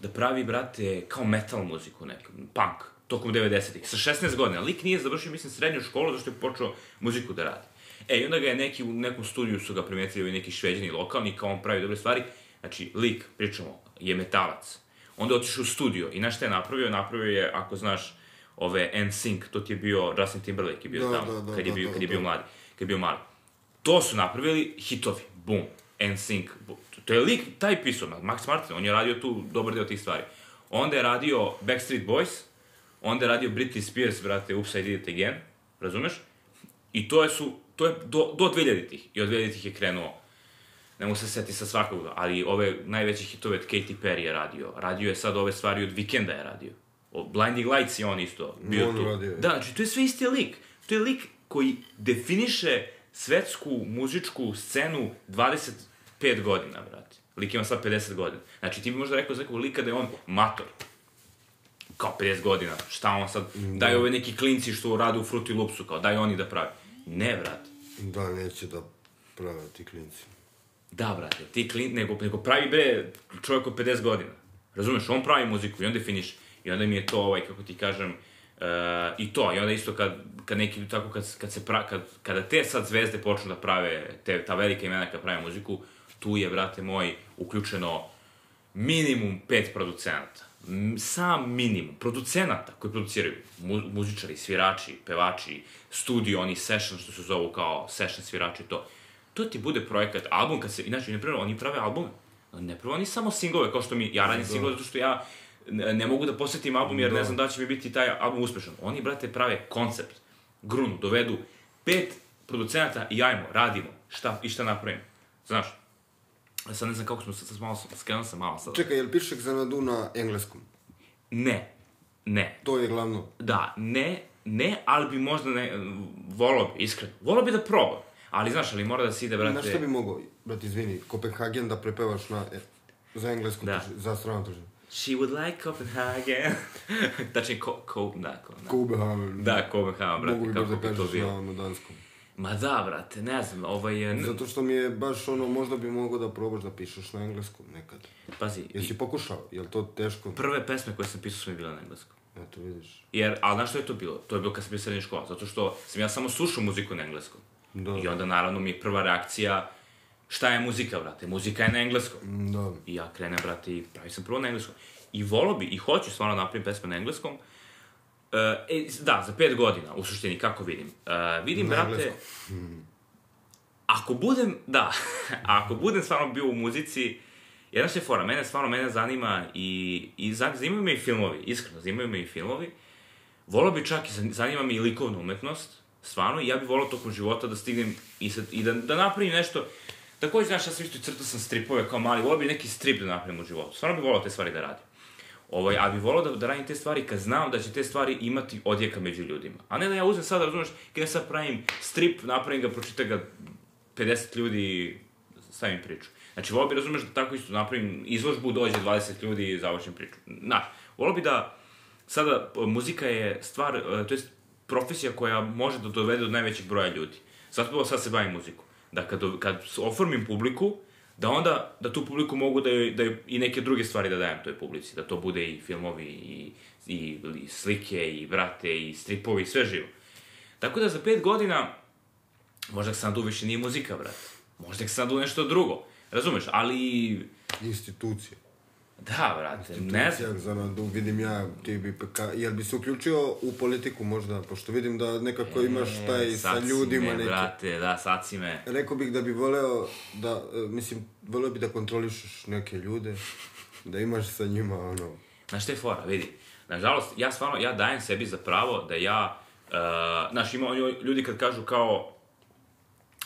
da pravi, brate, kao metal muziku neku, punk, tokom 90-ih, sa 16 godina. Lik nije završio, mislim, srednju školu, zašto je počeo muziku da radi. E, i onda ga je neki, u nekom studiju su ga primetili ovi neki šveđani lokalni, kao on pravi dobre stvari. Znači, lik, pričamo, je metalac. Onda otišao u studio i znaš šta je napravio? Napravio je, ako znaš, ove NSYNC, to ti je bio, Justin Timberlake je bio Da, tamo, da, da, kad je da, bio, da, kad je da. bio mladi, kad je bio mali. To su napravili hitovi, bum, NSYNC, bum. To je lik, taj pisao, Max Martin, on je radio tu dobar deo tih stvari. Onda je radio Backstreet Boys, onda je radio Britney Spears, brate, I Did It Again, razumeš? I to je su, to je do, do 2000-ih. I od 2000-ih je krenuo, ne mogu se seti sa svakog, ali ove najveće hitove od Katy Perry je radio. Radio je sad ove stvari od Weekenda je radio. Blinding Lights je on isto bio On tu. radio. Da, znači to je sve isti lik. To je lik koji definiše svetsku muzičku scenu 25 godina, brate. Lik ima sad 50 godina. Znači ti bi možda rekao za nekog lika da je on mator. Kao 50 godina. Šta on sad, daj ove neki klinci što rade u Fruity Loopsu, kao daj oni da pravi. Ne, brate. Da, neće da prave ti klinci. Da, brate, ti klin, nego, nego pravi bre čovjek od 50 godina. Razumeš, on pravi muziku i on definiše. I onda mi je to, ovaj, kako ti kažem, uh, i to. I onda isto kad, kad neki, tako kad, kad se pra, kad, kada te sad zvezde počnu da prave, te, ta velika imena kad prave muziku, tu je, brate moj, uključeno minimum pet producenata. M, Sam minimum. Producenata koji produciraju. Mu, muzičari, svirači, pevači, studio, oni session, što se zovu kao session svirači, to. To ti bude projekat, album, kad se, inače, ne prave, oni prave albume. Ne prave oni samo singlove, kao što mi, ja radim singlove zato što ja ne, mogu da posjetim album jer ne znam da li će mi biti taj album uspešan. Oni, brate, prave koncept, grunu, dovedu pet producenata i ajmo, radimo, šta, i šta napravimo. Znaš, Ja sad ne znam kako smo, sad, malo, skrenuo sam malo sad. Čekaj, jel piše Xanadu na engleskom? Ne, ne, To je glavno. da, ne, ne, ali bi možda ne, volao bi, iskreno, volao bi da probam. Ali znaš, ali mora da se ide, brate... Znaš šta bi mogao, brate, izvini, Kopenhagen da prepevaš na, e, za engleskom, Da. za strano tržište. She would like Copenhagen. Tačnije, ko, ko, da, ko, da. Kopenhagen. Da, Copenhagen, brate, Mogu bi kako baš da bi to kažeš bilo. na, na danskom. Ma da, brate, ne znam, ovaj je... Zato što mi je baš ono, možda bi mogao da probaš da pišeš na engleskom nekad. Pazi, Jesi pokušao? Jel to teško? prve pesme koje sam pisao su mi bile na engleskom. Eto, vidiš. Jer, ali znaš što je to bilo? To je bilo kad sam bio srednja škola, zato što sam ja samo slušao muziku na engleskom. Da. I onda, naravno, mi je prva reakcija, šta je muzika, brate? Muzika je na engleskom. Da. I ja krenem, brate, i pravi sam prvo na engleskom. I volo bi, i hoću stvarno da napravim pesme na engleskom. Uh, e, da, za pet godina, u suštini, kako vidim? Uh, vidim, Na brate, engleskom. ako budem, da, ako budem stvarno bio u muzici, jedna što je fora, mene stvarno, mene zanima i, i zan- zanimaju me i filmovi, iskreno, zanimaju me i filmovi. Volao bi čak i, zan- zanima me i likovna umetnost, stvarno, i ja bih volao tokom života da stignem i, sad, i da, da napravim nešto, takođe, znaš, ja sam isto crtao sam stripove kao mali, volao bi neki strip da napravim u životu, stvarno bih volao te stvari da radim. Ovaj, a bih volao da, da radim te stvari kad znam da će te stvari imati odjeka među ljudima. A ne da ja uzem sad, razumeš, kad ja sad pravim strip, napravim ga, pročita ga 50 ljudi, stavim priču. Znači, volao bi, razumeš, da tako isto napravim izložbu, dođe 20 ljudi i završim priču. Znaš, volao bi da, sada, p- muzika je stvar, e, to je profesija koja može da dovede do najvećeg broja ljudi. Zato sad se bavim muzikom. Da kad, kad oformim publiku, da onda, da tu publiku mogu da joj, da joj i neke druge stvari da dajem toj publici, da to bude i filmovi, i, i, i slike, i vrate, i stripovi, sve živo. Tako da za pet godina, možda Sandu više nije muzika, brate. Možda Sandu nešto drugo. Razumeš, ali... Institucija. Da, brate, ne znam. Za nadu, vidim ja, ti bi, ka, jel bi se uključio u politiku možda, pošto vidim da nekako imaš taj sa E, ljudima me, neki. brate, da, sad si me. Rekao bih da bi voleo da, e, mislim, voleo bi da kontrolišeš neke ljude, da imaš sa njima, ono, Znaš šta je fora, vidi. Nažalost, ja stvarno, ja dajem sebi za pravo da ja, uh, znaš, ima ljudi kad kažu kao,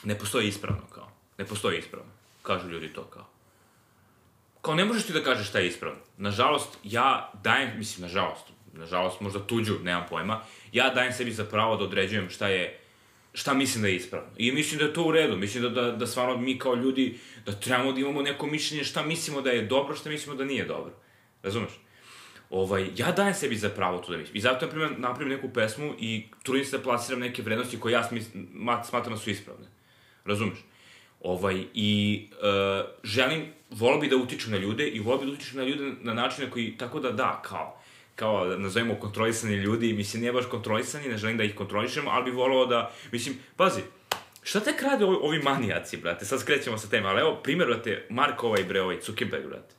ne postoji ispravno, kao. Ne postoji ispravno. Kažu ljudi to, kao. Kao, ne možeš ti da kažeš šta je ispravno. Nažalost, ja dajem, mislim, nažalost, nažalost, možda tuđu, nemam pojma, ja dajem sebi za pravo da određujem šta je, šta mislim da je ispravno. I mislim da je to u redu. Mislim da, da, da stvarno mi kao ljudi, da trebamo da imamo neko mišljenje šta mislimo da je dobro, šta mislimo da nije dobro. Razumeš? Ovaj, ja dajem sebi za pravo to da mislim. I zato, na primjer, napravim neku pesmu i trudim se da plasiram neke vrednosti koje ja smatram da su ispravne. Razumeš? Ovaj, I uh, želim, volao bi da utičem na ljude i volao bi da utičem na ljude na načine koji, tako da da, kao, kao, nazovemo kontrolisani ljudi, mislim, nije baš kontrolisani, ne želim da ih kontrolišem, ali bi volao da, mislim, pazi, šta tek rade ovi, ovi manijaci, brate, sad skrećemo sa teme, ali evo, primjer, brate, Mark ovaj, bre, ovaj, Zuckerberg, brate,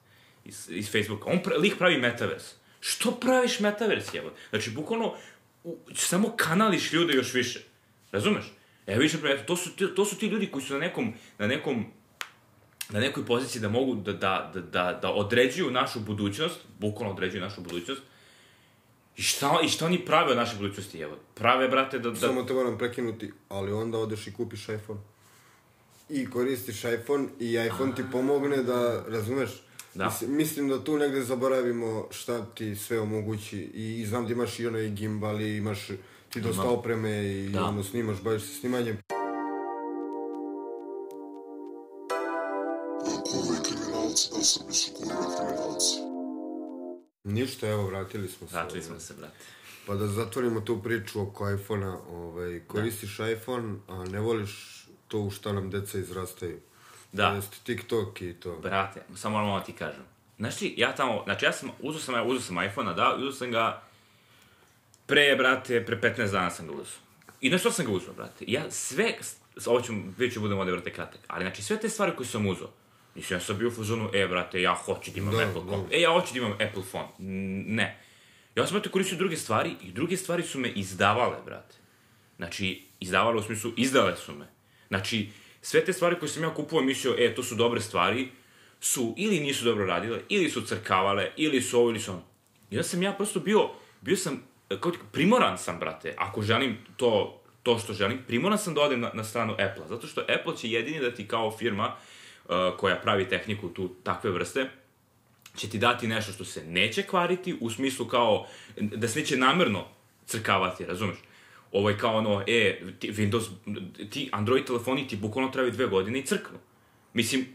iz, iz Facebooka, on pra, lik pravi metavers. Što praviš metavers, jevo? Znači, bukvalno, u, samo kanališ ljude još više. Razumeš? Evo više to su, to su ti ljudi koji su na nekom, na nekom, na nekoj poziciji da mogu da, da, da, da, da određuju našu budućnost, bukvalno određuju našu budućnost, I šta, I šta oni prave od naše budućnosti, evo? Prave, brate, da... da... Samo te moram prekinuti, ali onda odeš i kupiš iPhone. I koristiš iPhone i iPhone ti pomogne da, razumeš? Da. Mislim, mislim da tu negde zaboravimo šta ti sve omogući i, i znam da imaš i onaj gimbal i imaš ti dosta Imam. opreme i Da. ono snimaš, baviš se snimanjem. Kriminalci, da sam su kome kriminalci. Ništa, evo, vratili smo se. Vratili ovaj. smo se, brate. Pa da zatvorimo tu priču oko iPhone-a, ovaj, koristiš iPhone, a ne voliš to u šta nam deca izrastaju. Da. To jest TikTok i to. Brate, samo moram da ti kažem. Znaš ti, ja tamo, znači ja sam, uzeo sam, uzeo sam iPhone-a, da, uzeo sam ga pre, brate, pre 15 dana sam ga uzeo. I na što sam ga uzeo, brate? Ja sve, ovo ću, vidjet ću budem ovde, brate, kratak, ali znači sve te stvari koje sam uzeo, mislim, ja sam bio u fazonu, e, brate, ja hoću da imam Da, Apple da. E, ja hoću da imam Apple phone. Ne. Ja sam, brate, koristio druge stvari i druge stvari su me izdavale, brate. Znači, izdavale u smislu, izdale su me. Znači, sve te stvari koje sam ja kupovao i mislio, e, to su dobre stvari, su ili nisu dobro radile, ili su crkavale, ili su ovo, ili su ono. I onda sam ja prosto bio, bio sam, e, kao ti, primoran sam, brate, ako želim to, to što želim, primoran sam da odem na, na stranu Apple-a, zato što Apple će jedini da ti kao firma koja pravi tehniku tu takve vrste, će ti dati nešto što se neće kvariti, u smislu kao, da se neće namerno crkavati, razumeš? Ovo je kao ono, e, ti, Windows, ti Android telefoni ti bukvalno trebaju dve godine i crknu. Mislim,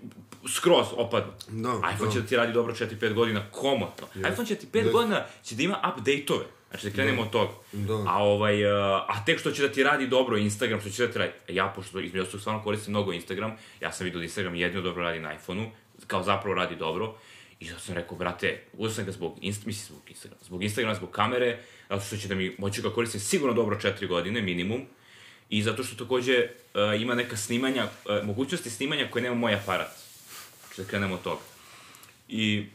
skroz opadnu. Da, iPhone da. će da ti radi dobro 4-5 godina, komotno. iPhone će ti 5 Da. godina, će da ima update-ove. Znači da krenemo od toga. Da. A, ovaj, uh, a tek što će da ti radi dobro Instagram, što će da ti radi... E, Ja, pošto između ostalog stvarno koristim mnogo Instagram, ja sam vidio da Instagram jedino dobro radi na iPhone-u, kao zapravo radi dobro. I zato sam rekao, brate, uzeo sam ga zbog, inst, mislim, zbog Instagrama, zbog Instagrama, zbog kamere, zato što će da mi, moću ga koristim sigurno dobro 4 godine, minimum. i zato što takođe uh, ima neka snimanja, uh, mogućnosti snimanja koje nema moj aparat. Znači da krenemo od toga. I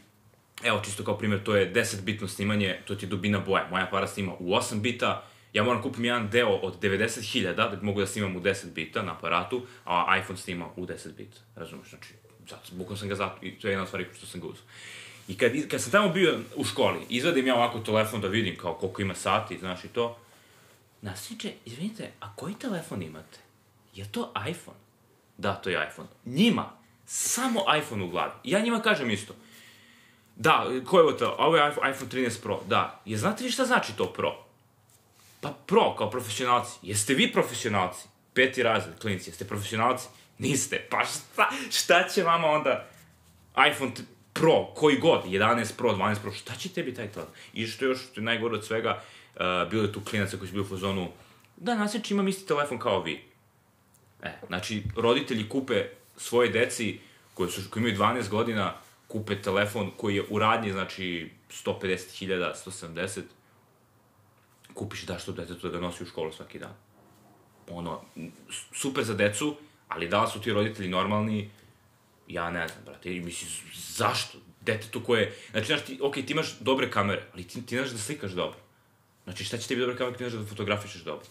evo, čisto kao primjer, to je 10-bitno snimanje, to ti je dubina boja. Moj aparat snima u 8 bita, ja moram kupim jedan deo od 90.000 da mogu da snimam u 10 bita na aparatu, a iPhone snima u 10 bita. Razumeš? Znači, zato, bukvalno sam ga zato, i to je jedna od stvari što sam ga uzao. I kad, kad sam tamo bio u školi, izvadim ja ovako telefon da vidim kao koliko ima sati, znaš i to. Nasljedče, izvinite, a koji telefon imate? Je to iPhone? Da, to je iPhone. Njima, samo iPhone u glavi. Ja njima kažem isto. Da, ko je ovo to? Ovo je iPhone 13 Pro. Da. Je znate vi šta znači to Pro? Pa Pro, kao profesionalci. Jeste vi profesionalci? Peti razred, klinici, jeste profesionalci? Niste. Pa šta, šta će vama onda iPhone Pro, koji god, 11 Pro, 12 Pro, šta će tebi taj telefon? I što još, što je najgore od svega, uh, bilo je tu klinaca koji su bili u fazonu, da, nasjeći imam isti telefon kao vi. E, znači, roditelji kupe svoje deci, koji, su, koji imaju 12 godina, kupe telefon koji je u radnji, znači, 150.000, 170, kupiš daš to detetu da ga nosi u školu svaki dan. Ono, super za decu, ali da li su ti roditelji normalni, ja ne znam, brate, i misli, zašto? Detetu koje, znači, znaš, ti, ok, ti imaš dobre kamere, ali ti, ti znaš da slikaš dobro. Znači, šta će tebi dobre kamere, ti znaš da fotografišeš dobro?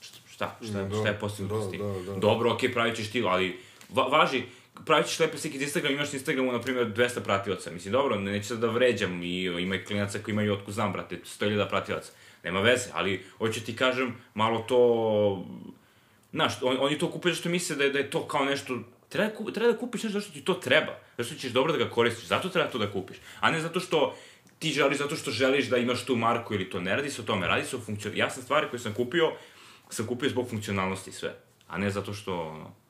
Šta, šta, šta, Da, šta je postignuto da, s tim? da, da. Dobro, ok, pravit ćeš ti, ali va, važi, pravit ćeš lepe slike iz Instagrama, imaš na Instagramu, na primjer, 200 pratilaca. Mislim, dobro, neću sad da vređam i ima i klinaca koji imaju otko znam, brate, 100.000 pratilaca. Nema veze, ali hoću ti kažem, malo to... Znaš, on, oni to kupuju što misle da je, da je to kao nešto... Treba, treba da kupiš nešto što ti to treba, zato što ćeš dobro da ga koristiš, zato treba to da kupiš. A ne zato što ti želiš, zato što želiš da imaš tu marku ili to. Ne radi se o tome, radi se o funkcion... Ja sam stvari koje sam kupio, sam kupio zbog funkcionalnosti sve. A ne zato što, ono...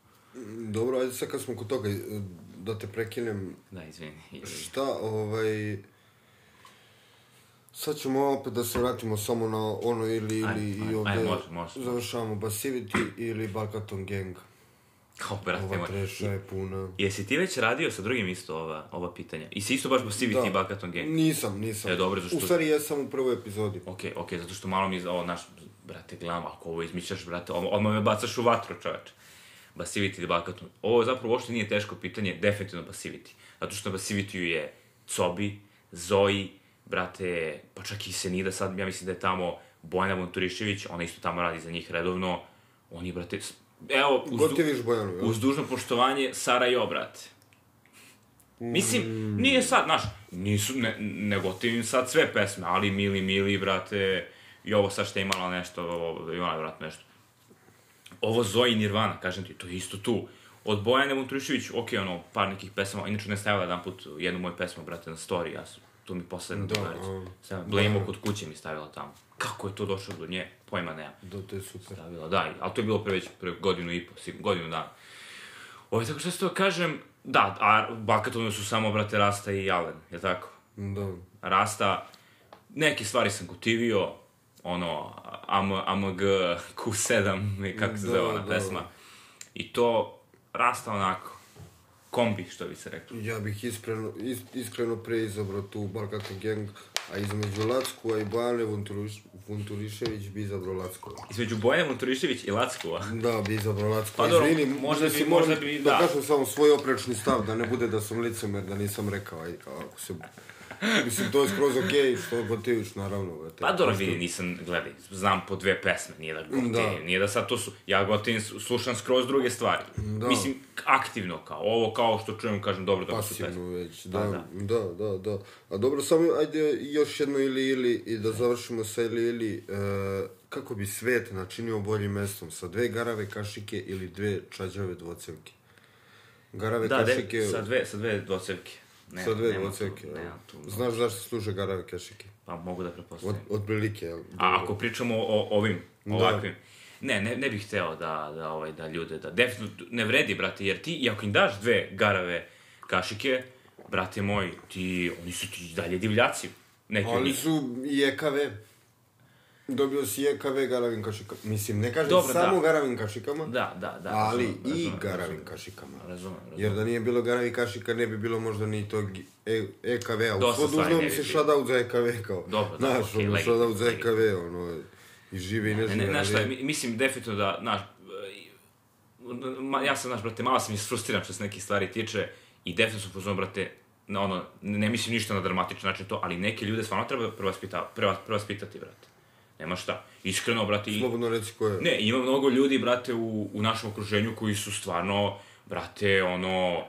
Dobro, ajde sad kad smo kod toga, da te prekinem, Da, izvini. šta, ovaj... Sad ćemo opet da se vratimo samo na ono ili, ili Ajde, i ovde ajde, može, može. završavamo Basivity ili Balkaton Gang. Kao, brate Ova treša je puna. Jesi ti već radio sa drugim isto ova, ova pitanja? I si isto baš Basivity i Balkaton Gang? Nisam, nisam. E, dobro, zašto- U stvari jesam u prvoj epizodi. Ok, ok, zato što malo mi, je- ovo, naš, brate, gledam, ako ovo izmišljaš, brate, odmah me bacaš u vatru, čoveče. Basivity ili Balkaton. Ovo zapravo uopšte nije teško pitanje, definitivno Basivity. Zato što na Basivity je Cobi, Zoji, brate, pa čak i Senida sad, ja mislim da je tamo Bojana Monturišević, ona isto tamo radi za njih redovno. Oni, brate, evo, uz, Gotiviš Bojanu, uz dužno poštovanje, Sara Jo, brate. Mislim, nije sad, znaš, nisu, ne, ne gotivim sad sve pesme, ali Mili, Mili, brate, i ovo sad što je imala nešto, ovo, imala je vratno nešto. Ovo Zoe Nirvana, kažem ti, to je isto tu. Od Bojane Monturišević, ok, ono, par nekih pesama, inače ne stavila jedan put jednu moju pesmu, brate, na story, ja sam, tu mi posledna Da, a. Stavila, Blame kod kuće mi stavila tamo. Kako je to došlo do nje, pojma nema Da, to je super. stavila, da, ali to je bilo pre već pre godinu i po, sigurno, godinu dana. Ovo, tako što se to kažem, da, a Balkatonu su samo, brate, Rasta i Jalen, je tako? Da. Rasta, neke stvari sam gotivio, ono, AM, AMG Q7, kako se Da, zove ona da. pesma. I to, Rasta onako, kombi, što bi se reklo. Ja bih iskreno, is, iskreno pre izabrao tu Balkaton Gang, a između Lackova i Bojane Vunturiš, Vunturišević bi izabrao Lackova. Između Bojana Motorišević i Lackova. Da, bi izabrao Lackova. Pa dobro, Izvini, možda bi- mislim, možda bi, da. da. kažem samo svoj oprečni stav, da ne bude da sam licemer, da nisam rekao, kao ako se... Mislim, to je skroz okej, što gotiviš, naravno, brate. Pa dobro, vidi, nisam, gledaj, znam po dve pesme, nije da gotivim, Da. nije da sad to su, ja gotivim, slušam skroz druge stvari. Da. Mislim, aktivno kao, ovo kao što čujem, kažem, dobro, dobro su Pasivno pesme. već, Pa, da, da, da, da. A dobro, samo ajde još jedno ili ili i da završimo sa ili ili. E, kako bi svet načinio boljim mestom? Sa dve garave kašike ili dve čađave dvocevke? Garave Da, kašike... sa dve, sa dve dvocevke. Ne, sa dve tu. Znaš zašto služe garave kašike? Pa mogu da Od, prepostavim. od prilike, jel? A ako pričamo o ovim, Da. ovakvim, ne, ne, ne bih hteo da, da, ovaj, da ljude, da definitivno ne vredi, brate, jer ti, i ako im daš dve garave kašike, brate moj, ti, oni su ti dalje divljaci. Neki od njih. su i EKV. Dobio si EKV garavim kašikama. Mislim, ne kažem Dobro, samo da. garavim kašikama, Da, da, da. ali razumem, i razumem, garavim razumem. kašikama. Razumem, razumem. Jer da nije bilo garavi kašika, ne bi bilo možda ni tog e, EKV-a. U Dosta stvari ne bi se shoutout za EKV kao. Dobro, da, Znaš, okej, ono, shoutout za. EKV, ono, I žive i ne Ne, žive. ne, ali- šta, mi- mislim definitivno da, znaš, e, ja sam, znaš, brate, malo sam isfrustriran što se nekih stvari tiče i definitivno sam pozvao, brate, na ono, ne mislim ništa na dramatičan način to, ali neke ljude stvarno treba prevaspita, prevas, prevaspitati, brate. Nema šta. Iskreno, brate, Slobodno reci ko je. Ne, ima mnogo ljudi, brate, u, u našem okruženju koji su stvarno, brate, ono,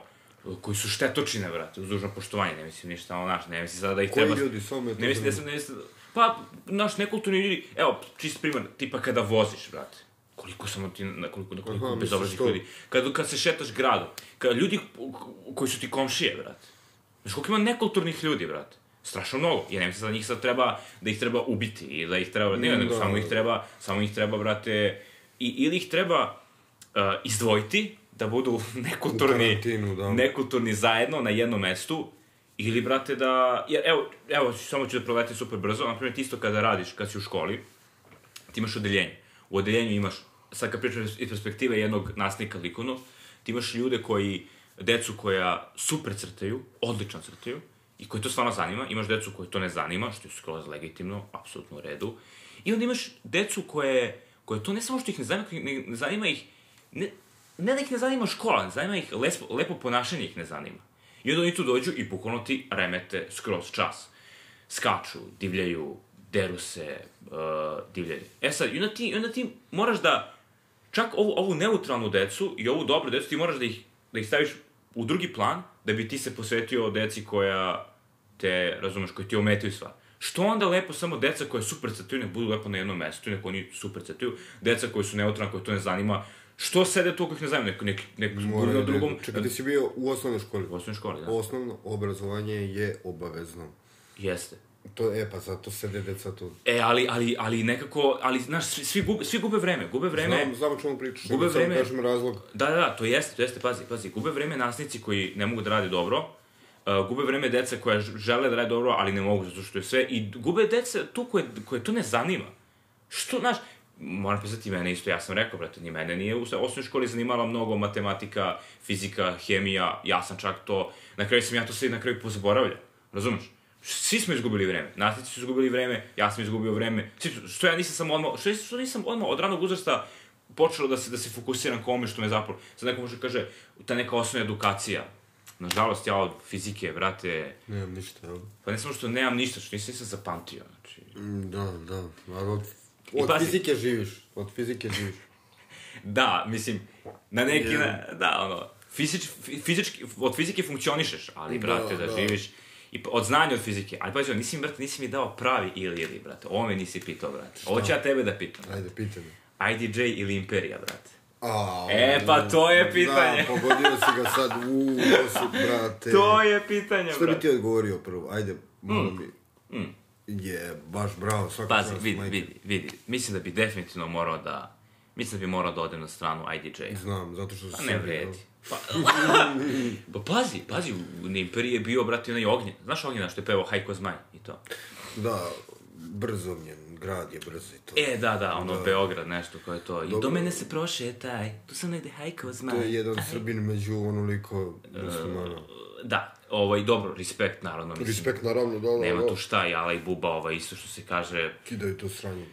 koji su štetočine, brate, uz dužno poštovanje, ne mislim ništa, ono, znaš, ne mislim sada da ih Koji treba... ljudi, samo me to Ne mislim, ne zanima. mislim, ne mislim, pa, naš, nekulturni ljudi, evo, čist primjer, tipa kada voziš, brate, koliko samo ti, na koliko, na koliko Aha, bezobraznih ljudi, kad, kad se šetaš gradom, kad ljudi koji su ti komšije, brate, znaš koliko ima nekulturnih ljudi, brate, strašno mnogo, ja ne mislim da njih sad treba, da ih treba ubiti i da ih treba, ne, Mm, nego da. samo ih treba, samo ih treba, brate, i, ili ih treba uh, izdvojiti, da budu nekulturni, da. nekulturni zajedno na jednom mestu, ili, brate, da, jer, evo, evo, samo ću da proletim super brzo, na primjer, ti isto kada radiš, kad si u školi, ti imaš odeljenje. U odeljenju imaš, sad kad pričam iz perspektive jednog nastavnika likovnog, ti imaš ljude koji, decu koja super crtaju, odlično crtaju, i koji to stvarno zanima, imaš decu koje to ne zanima, što je skroz legitimno, apsolutno u redu, i onda imaš decu koje, koje to ne samo što ih ne zanima, ne, ne zanima ih, ne, ne da ih ne zanima škola, ne zanima ih lepo, lepo ponašanje ih ne zanima. I onda oni tu dođu i bukvalno ti remete skroz čas. Skaču, divljaju, deru se, uh, divljaju. E sad, i onda ti, onda ti moraš da, čak ovu, ovu neutralnu decu i ovu dobru decu, ti moraš da ih, da ih staviš u drugi plan, da bi ti se posvetio deci koja te, razumeš, koji ti ometaju stvar. Što onda lepo samo deca koja super crtaju, ne budu lepo na jednom mestu, neko oni super crtaju, deca koji su neutralni, koje to ne zanima, što sede tu kojih ne zanima, neko, nek, nek budu Mora na da drugom, idu. Čekaj, ti si bio u osnovnoj školi. u osnovnoj školi, da. Osnovno obrazovanje je obavezno. Jeste. To, e, pa zato sede deca tu. E, ali, ali, ali nekako, ali, znaš, svi, svi, gube, svi gube vreme, gube vreme. Znam, znam o čemu pričaš. Gube samo vreme. kažem razlog. Da, da, da, to jeste, to jeste, pazi, pazi, gube vreme nastavnici koji ne mogu da rade dobro, uh, gube vreme deca koja žele da rade dobro, ali ne mogu zato što je sve, i gube deca tu koje, koje to ne zanima. Što, znaš, moram pisati mene isto, ja sam rekao, brate, ni mene nije u osnovnoj školi zanimala mnogo matematika, fizika, hemija, ja sam čak to, na kraju sam ja to sve na kraju pozaboravljao, razumeš? Svi smo izgubili vreme, nastavnici su izgubili vreme, ja sam izgubio vreme, svi, su- što ja nisam samo odmah, što, što nisam odmah od ranog uzrasta počelo da se, da se fokusiram ka ovome što me zapravo, sad neko može kaže, ta neka osnovna edukacija, Nažalost, ja od fizike, brate, Nemam ništa, jel? pa ne samo što nemam ništa, što nisam se zapamtio, znači. Mm, Da, da. Ali od, od pazi- fizike živiš. Od fizike živiš. Da, mislim, na neki, Ja. na, da, ono, fizič, fi- fizički, od fizike funkcionišeš, ali, Da, brate, da, da. živiš, i od znanja od fizike, ali pazi, nisi brate, nisi mi dao pravi ili ili, brate, ovo me nisi pitao, brate, ovo ću ja tebe da pitam, Ajde, pitaj me. IDJ ili Imperija, brate. A, E, pa to je pitanje. Da, pogodio si ga sad. To si, brate. To je pitanje, Što bi brate. ti odgovorio prvo? Ajde, malo mi... Je, baš bravo, svaka Pazi, čast, vidi, majke. vidi, vidi, mislim da bi definitivno morao da, mislim da bi morao da odem na stranu IDJ. Znam, zato što Pa ne vredi. Pa, pa pazi, pazi, u na Imperiji je bio, brate, onaj ognjen. Znaš ognjena što je pevao Hajko Zmaj i to? Da, brzo mnjen, grad je brzo i to. E, da, da, ono, Beograd, nešto koje je to. I do Dobro. mene se prošetaj, tu sam negde Hajko Zmaj. To je jedan Srbin među onoliko muslimana. Da, ovaj, dobro, respekt, naravno, mislim. Respekt naravno, da, da, Nema da. tu šta, jala i buba, ovaj, isto što se kaže, Kidaju to sranje.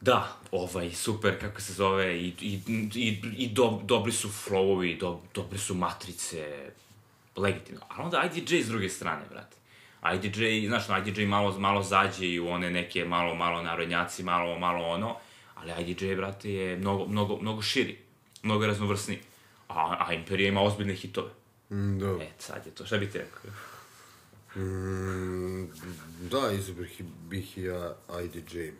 Da, ovaj, super, kako se zove, i, i, i, i do, dobri su flowovi, do, dobre su matrice, legitimno. Ali onda IDJ s druge strane, brate. IDJ, znaš, IDJ malo, malo zađe i u one neke malo, malo narodnjaci, malo, malo ono, ali IDJ, brate, je mnogo, mnogo, mnogo širi, mnogo raznovrsniji. A, a Imperija ima ozbiljne hitove. Mm, da. E, sad je to, šta bi ti rekao? Mm, da, izabrih bih ja IDJ.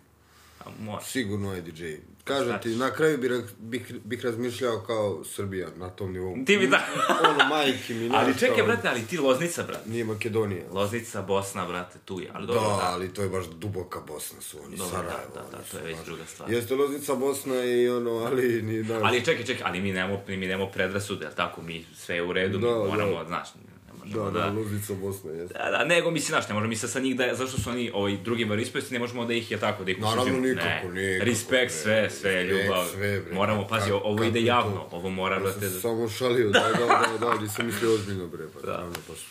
A, može. Sigurno IDJ. Kažem Šta ti, na kraju bih, bih, bih razmišljao kao Srbija na tom nivou. Ti bi da... ono, majke mi, ali znaš, čekaj, brate, ali ti Loznica, brate. Nije Makedonija. Loznica, Bosna, brate, tu je, ali Da, dobro, da. ali to je baš duboka Bosna su oni, Dobro, Sarajevo. da, da, da, to je već baš- druga stvar. Jeste Loznica Bosna i ono, ali ni, da. Ali čekaj, čekaj, ali mi nemamo, mi nemamo predrasude, jel tako? Mi sve je u redu, Da, mi moramo, da. znaš, da, možemo da, da... Loznica Bosna, jeste. Da, da, nego mislim, znaš, ne možemo mi sad sa njih da, zašto su oni ovaj, drugi veroispovesti, ne možemo da ih je tako, da ih Naravno, nikako, ne. nikako, Respekt, bre. sve, sve, Respekt, ljubav. sve, bre. Moramo, pazi, Kako- ovo ide javno, to? ovo mora, Ja brate, sam da... samo šalio, da, da, da, da, nisam mislio ozbiljno, bre, pa Da. naravno, pa su-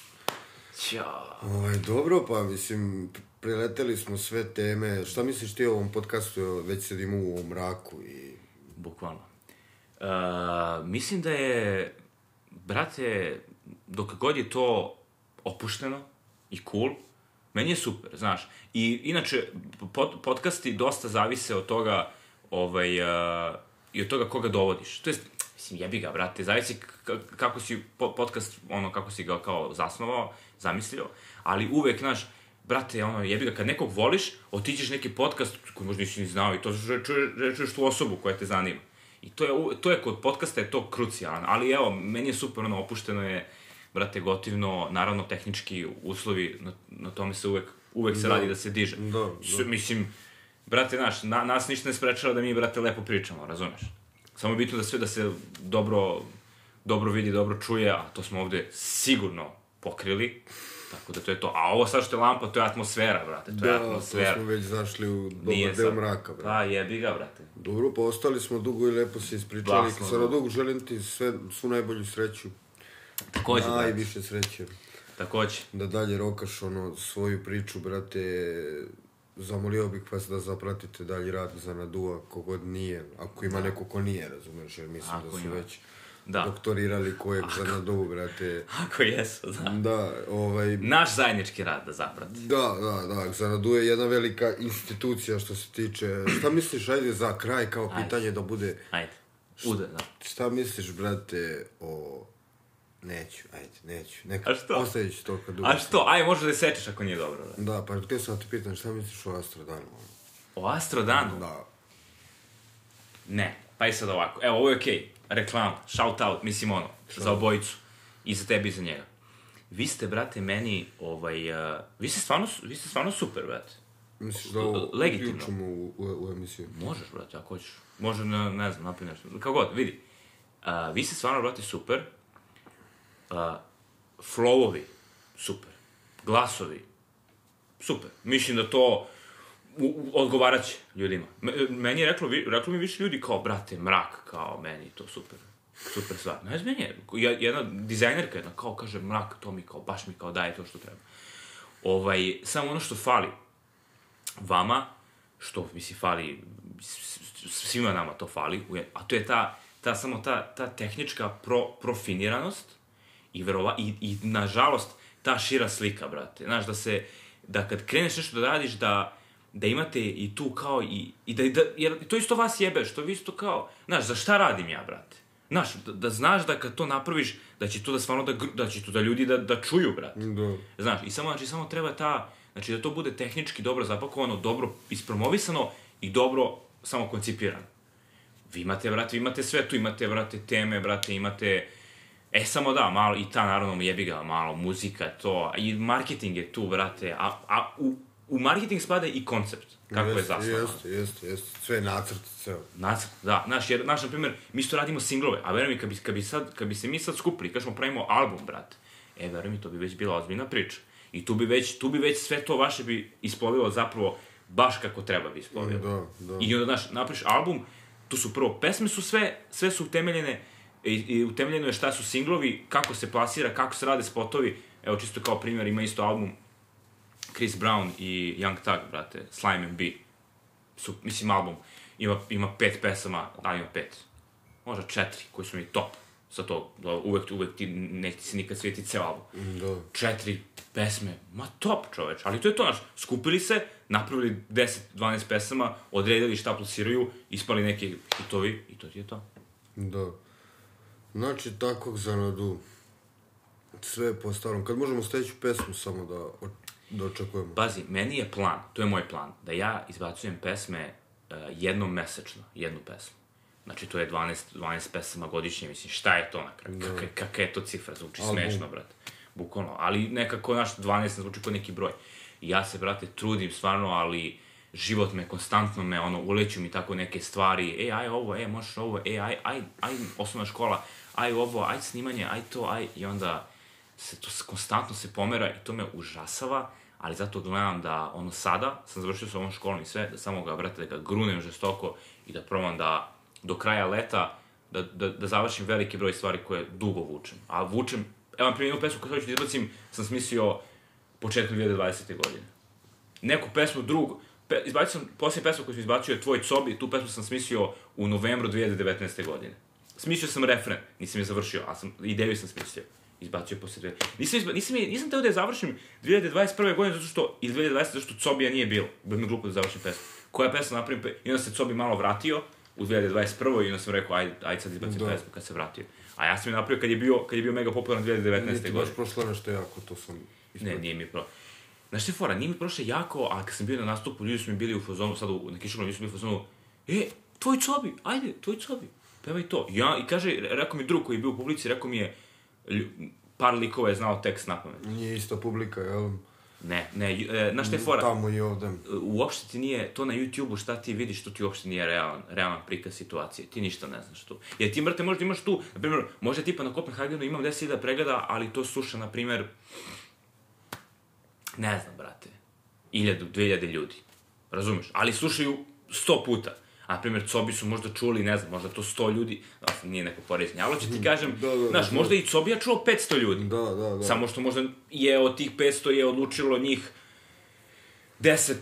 Ćao. Ovaj, dobro, pa mislim, preleteli smo sve teme. Šta misliš ti o ovom podcastu? Već sedimo u ovom mraku i... Bukvalno. Uh, mislim da je, brate, dok god je to opušteno i cool, meni je super, znaš. I inače, pod, podcasti dosta zavise od toga, ovaj, uh, i od toga koga dovodiš. To jest, mislim, jebi ga, brate, zavisi kako si po, podcast, ono, kako si ga kao zasnovao, zamislio, ali uvek, znaš, brate, ono, jebi ga, kad nekog voliš, otiđeš neki podcast koji možda nisi ni znao i to čuješ, čuješ tu osobu koja te zanima. I to je, to je kod podcasta je to krucijalno, ali evo, meni je super, ono, opušteno je, brate, gotivno, naravno, tehnički uslovi, na, na tome se uvek, uvek se Da. radi da se diže. Da, da. S- Mislim, brate, naš, na, nas ništa ne sprečava da mi, brate, lepo pričamo, razumeš? Samo je bitno da sve da se dobro, dobro vidi, dobro čuje, a to smo ovde sigurno pokrili. Tako da to je to. A ovo sad što je lampa, to je atmosfera, brate. To je Da, to atmosfera. smo već zašli u Nije dobar deo sad- mraka, bre. Pa jebi ga, brate. Dobro, pa ostali smo dugo i lepo se ispričali. Sada da. dugo želim ti sve, svu najbolju sreću. Takođe. Najviše sreće. Takođe. Da dalje rokaš ono svoju priču, brate. Zamolio bih vas da zapratite dalji rad za Nadua, kogod nije. Ako ima neko ko nije, razumeš, jer mislim Ako da su ima. već Da. doktorirali kojeg za Nadu, brate. Ako jesu, da. Da, ovaj, Naš zajednički rad da zaprati. Da, da, da, Xanadu je jedna velika institucija što se tiče... Šta misliš, ajde za kraj kao Ajde. pitanje da bude... Ajde. Ude, da. Šta misliš, brate, o... Neću, ajde, neću. Neka, A što? Ostavit ću to kad A što? Aj, možeš da je sečeš ako nije dobro, brate. Da, pa htio sam da te pitam, šta misliš o Astrodanu? O Astrodanu? Da. Ne. Pa i sad ovako. Evo, ovo je okej. Reklama, shout out, mislim ono, za obojicu. I za tebi i za njega. Vi ste, brate, meni, ovaj, uh, vi ste stvarno, vi ste stvarno super, brate. Misliš da ovo Legitimno. uključimo u, u, u emisiju? Možeš, brate, ako hoćeš. Može, ne, ne znam, napravi nešto. Kako god, vidi. Uh, vi ste stvarno, brate, super. Uh, flowovi, super. Glasovi, super. Mislim da to u, u, odgovarat će ljudima. Me, meni je reklo, vi- reklo mi više ljudi kao, brate, mrak, kao, meni to super. Super stvar. Ne znam, je, je- jedna dizajnerka jedna, kao kaže, mrak, to mi kao, baš mi kao daje to što treba. Ovaj, samo ono što fali, vama, što misli fali, svima nama to fali, a to je ta, ta samo ta, ta tehnička pro, profiniranost i, verova, i, i nažalost ta šira slika, brate. Znaš, da se, da kad kreneš nešto da radiš, da, da imate i tu kao i, i da, da, jer to isto vas jebe, što vi isto kao, znaš, za šta radim ja, brate? Znaš, da, da znaš da kad to napraviš, da će to da stvarno da, da će to da ljudi da, da čuju, brate. Da. Znaš, i samo, znači, samo treba ta, znači da to bude tehnički dobro zapakovano, dobro ispromovisano i dobro samo koncipirano. Vi imate, brate, vi imate sve tu, imate, brate, teme, brate, imate... E, samo da, malo, i ta, naravno, jebi ga, malo, muzika, to, i marketing je tu, brate, a, a u, u marketing spada i koncept, kako je Jeste, zasnovano. Jeste, jeste, jeste. Sve nacrt, ceo. Nacrt, da, znaš, jer, znaš, na primjer, mi isto radimo singlove, a veruj mi, kad bi, kad bi, sad, kad bi se mi sad skupili, kažemo pravimo album, brate, e, veruj mi, to bi već bila ozbiljna priča. I tu bi već, tu bi već sve to vaše bi isplovilo zapravo baš kako treba bi isplovilo. Da, da. I onda, znaš, napriš album, tu su prvo, pesme su sve, sve su utemeljene, i, i utemeljeno je šta su singlovi, kako se plasira, kako se rade spotovi. Evo, čisto kao primjer, ima isto album Chris Brown i Young Thug, brate, Slime and Bee su, mislim, album, ima, ima pet pesama, da, ima pet, možda četiri, koji su mi top, sa to, da, uvek, uvek ti, neće se nikad svijeti ceo album. Da. Četiri pesme, ma top čoveč, ali to je to, znaš, skupili se, napravili 10-12 pesama, odredili šta plasiraju, ispali neki hitovi i to ti je to. Da. Znači, tako Xanadu. Sve po starom. Kad možemo sledeću pesmu samo da, da očekujemo? Pazi, meni je plan, to je moj plan, da ja izbacujem pesme uh, jednom mesečno, jednu pesmu. Znači, to je 12, 12 pesama godišnje, mislim, šta je to na kraju? Da. Kaka, kaka je to cifra, zvuči Album. smešno, brate. Bukvalno, ali nekako, naš 12 ne zvuči kao neki broj. I ja se, brate, trudim stvarno, ali život me konstantno me, ono, uleću mi tako neke stvari, e, aj ovo, e, možeš ovo, e, aj, aj, aj, osnovna škola, aj ovo, aj snimanje, aj to, aj, i onda se to konstantno se pomera i to me užasava, ali zato gledam da, ono, sada sam završio sa ovom školom i sve, da samo ga, brate, da ga grunem žestoko i da probam da do kraja leta da, da, da završim veliki broj stvari koje dugo vučem. A vučem, Evo, na primjer, jednu pesmu koju hoću da izbacim, sam smislio početkom 2020. godine. Neku pesmu drugu, pe, izbacio sam, posljednju pesmu koju sam izbacio je Tvoj cobi, tu pesmu sam smislio u novembru 2019. godine. Smislio sam refren, nisam je završio, a sam, ideju sam smislio. Izbacio posle dve. Nisam, izba, nisam, je, nisam teo da je završim 2021. godine, zato što, ili 2020. zato što Cobija nije bilo. Bilo mi glupo da završim pesmu. Koja pesma napravim, pe, i onda se Cobi malo vratio u 2021. i onda sam rekao, ajde, ajde sad izbacim Da. pesmu kad se vratio. A ja sam je napravio kad je bio, kad je bio mega popularan 2019. Nije ti godine. baš prošlo nešto jako, to sam Ne, ispratio. nije mi pro... Znaš što je fora, nije mi prošlo jako, a kad sam bio na nastupu, ljudi su mi bili u fazonu, sad u, na kišovom, ljudi su bili u fazonu, e, tvoj cobi, ajde, tvoj cobi, pevaj to. Ja, i kaže, rekao mi drug koji je bio u publici, rekao mi je, par likova je znao tekst na pamet. Nije ista publika, jel? Ne, ne, e, znaš što je fora, Tamo i ovde. uopšte ti nije, to na YouTube-u šta ti vidiš, to ti uopšte nije realan, realan prikaz situacije, ti ništa ne znaš tu. Jer ti, brate, možda imaš tu, na primjer, možda tipa na Kopenhagenu imam 10.000 pregleda, ali to sluša, na primjer, ne znam, brate, 1000, 2000 ljudi, razumeš? Ali slušaju 100 puta. A, primjer, Cobi su možda čuli, ne znam, možda to 100 ljudi, da, nije neko poreznje, ali ću ti kažem, Da, da, da, znaš, da. možda i Cobija čuo 500 ljudi. Da, da, da. Samo što možda je od tih 500 je odlučilo njih 10,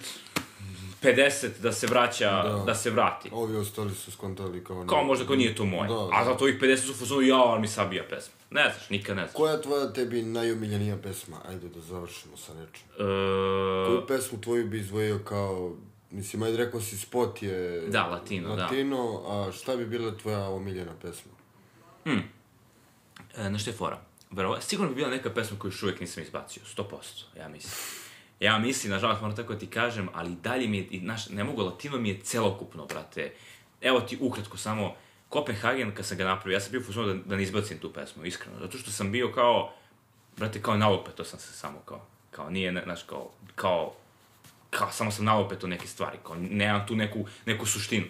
50 da se vraća, da, Da. se vrati. Ovi ostali su skontali kao... Kao možda ko nije to moje. Da, A da. zato ovih 50 su u fazonu, ja, ali mi sabija pesma. Ne znaš, nikad ne znaš. Koja je tvoja tebi najomiljenija pesma? Ajde da završimo sa nečim. E, Koju pesmu tvoju bi izdvojio kao... Mislim, ajde rekao si spot je... Da, latino, da. Latino, a šta bi bila tvoja omiljena pesma? E, znaš što je fora? Verova, sigurno bi bila neka pesma koju još uvijek nisam izbacio, 100%, ja mislim. Ja mislim, nažalost, moram tako da ti kažem, ali dalje mi je, znaš, ne mogu, latino mi je celokupno, brate. Evo ti ukratko samo, Kopenhagen, kad sam ga napravio, ja sam bio u fazonu da, da ne izbacim tu pesmu, iskreno, zato što sam bio kao, brate, kao nalupeto sam se samo kao, kao nije, znaš, kao, kao, kao, samo sam nalupeto neke stvari, kao, nemam tu neku, neku suštinu.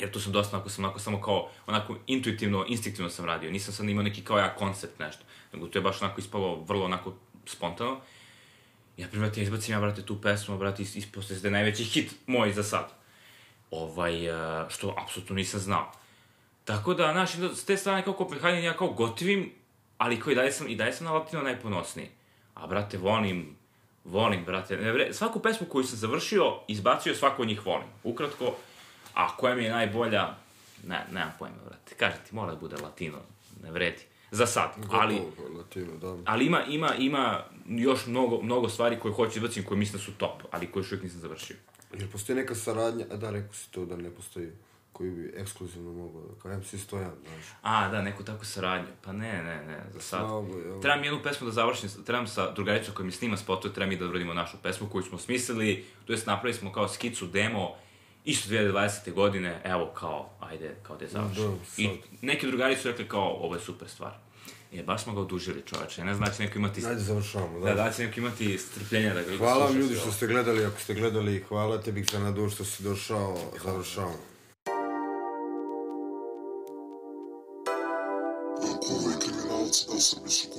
Jer tu sam dosta, onako sam onako samo kao, onako intuitivno, instinktivno sam radio. Nisam sad imao neki kao ja koncept nešto. Nego to je baš onako ispalo vrlo onako spontano. Na primjer, ja izbacim ja, brate, tu pesmu, brate, is- ispao se da je najveći hit moj za sad. Ovaj, eh, što apsolutno nisam znao. Tako da, znaš, s te strane kao Kopenhagen ja kao gotivim, ali koji dalje sam, i dalje sam na latino najponosniji. A, brate, volim, volim, brate, ne, svaku pesmu koju sam završio, izbacio, svaku od njih volim. Ukratko, a koja mi je najbolja, ne, nemam pojma, brate. Kažem ti, mora da bude latino, ne vredi. Za sad, ali, Latino, da. ali ima, ima, ima još mnogo, mnogo stvari koje hoću izbacim, koje mislim da su top, ali koje još uvijek nisam završio. Jer postoji neka saradnja, a da, rekao si to da ne postoji, koju bi ekskluzivno mogao, da- kao MC Stojan, znaš. A, da, neku takvu saradnju. Pa ne, ne, ne, za sad. Slabo, jel? Trebam jednu pesmu da završim, trebam sa drugaricom koja mi snima spotove, treba mi da uradimo našu pesmu koju smo smislili, to jest napravili smo kao skicu, demo, isto 2020. godine, evo kao, ajde, kao da je završim. Da. I neki drugari su rekli kao, ovo je super stvar. Je, baš smo ga odužili čoveče, ne da će neko imati... Ajde, završavamo, Da, da će neko imati strpljenja da ga Hvala vam ljudi što ste gledali, ako ste gledali, hvala tebi Xanadu što si došao, završavamo. Ako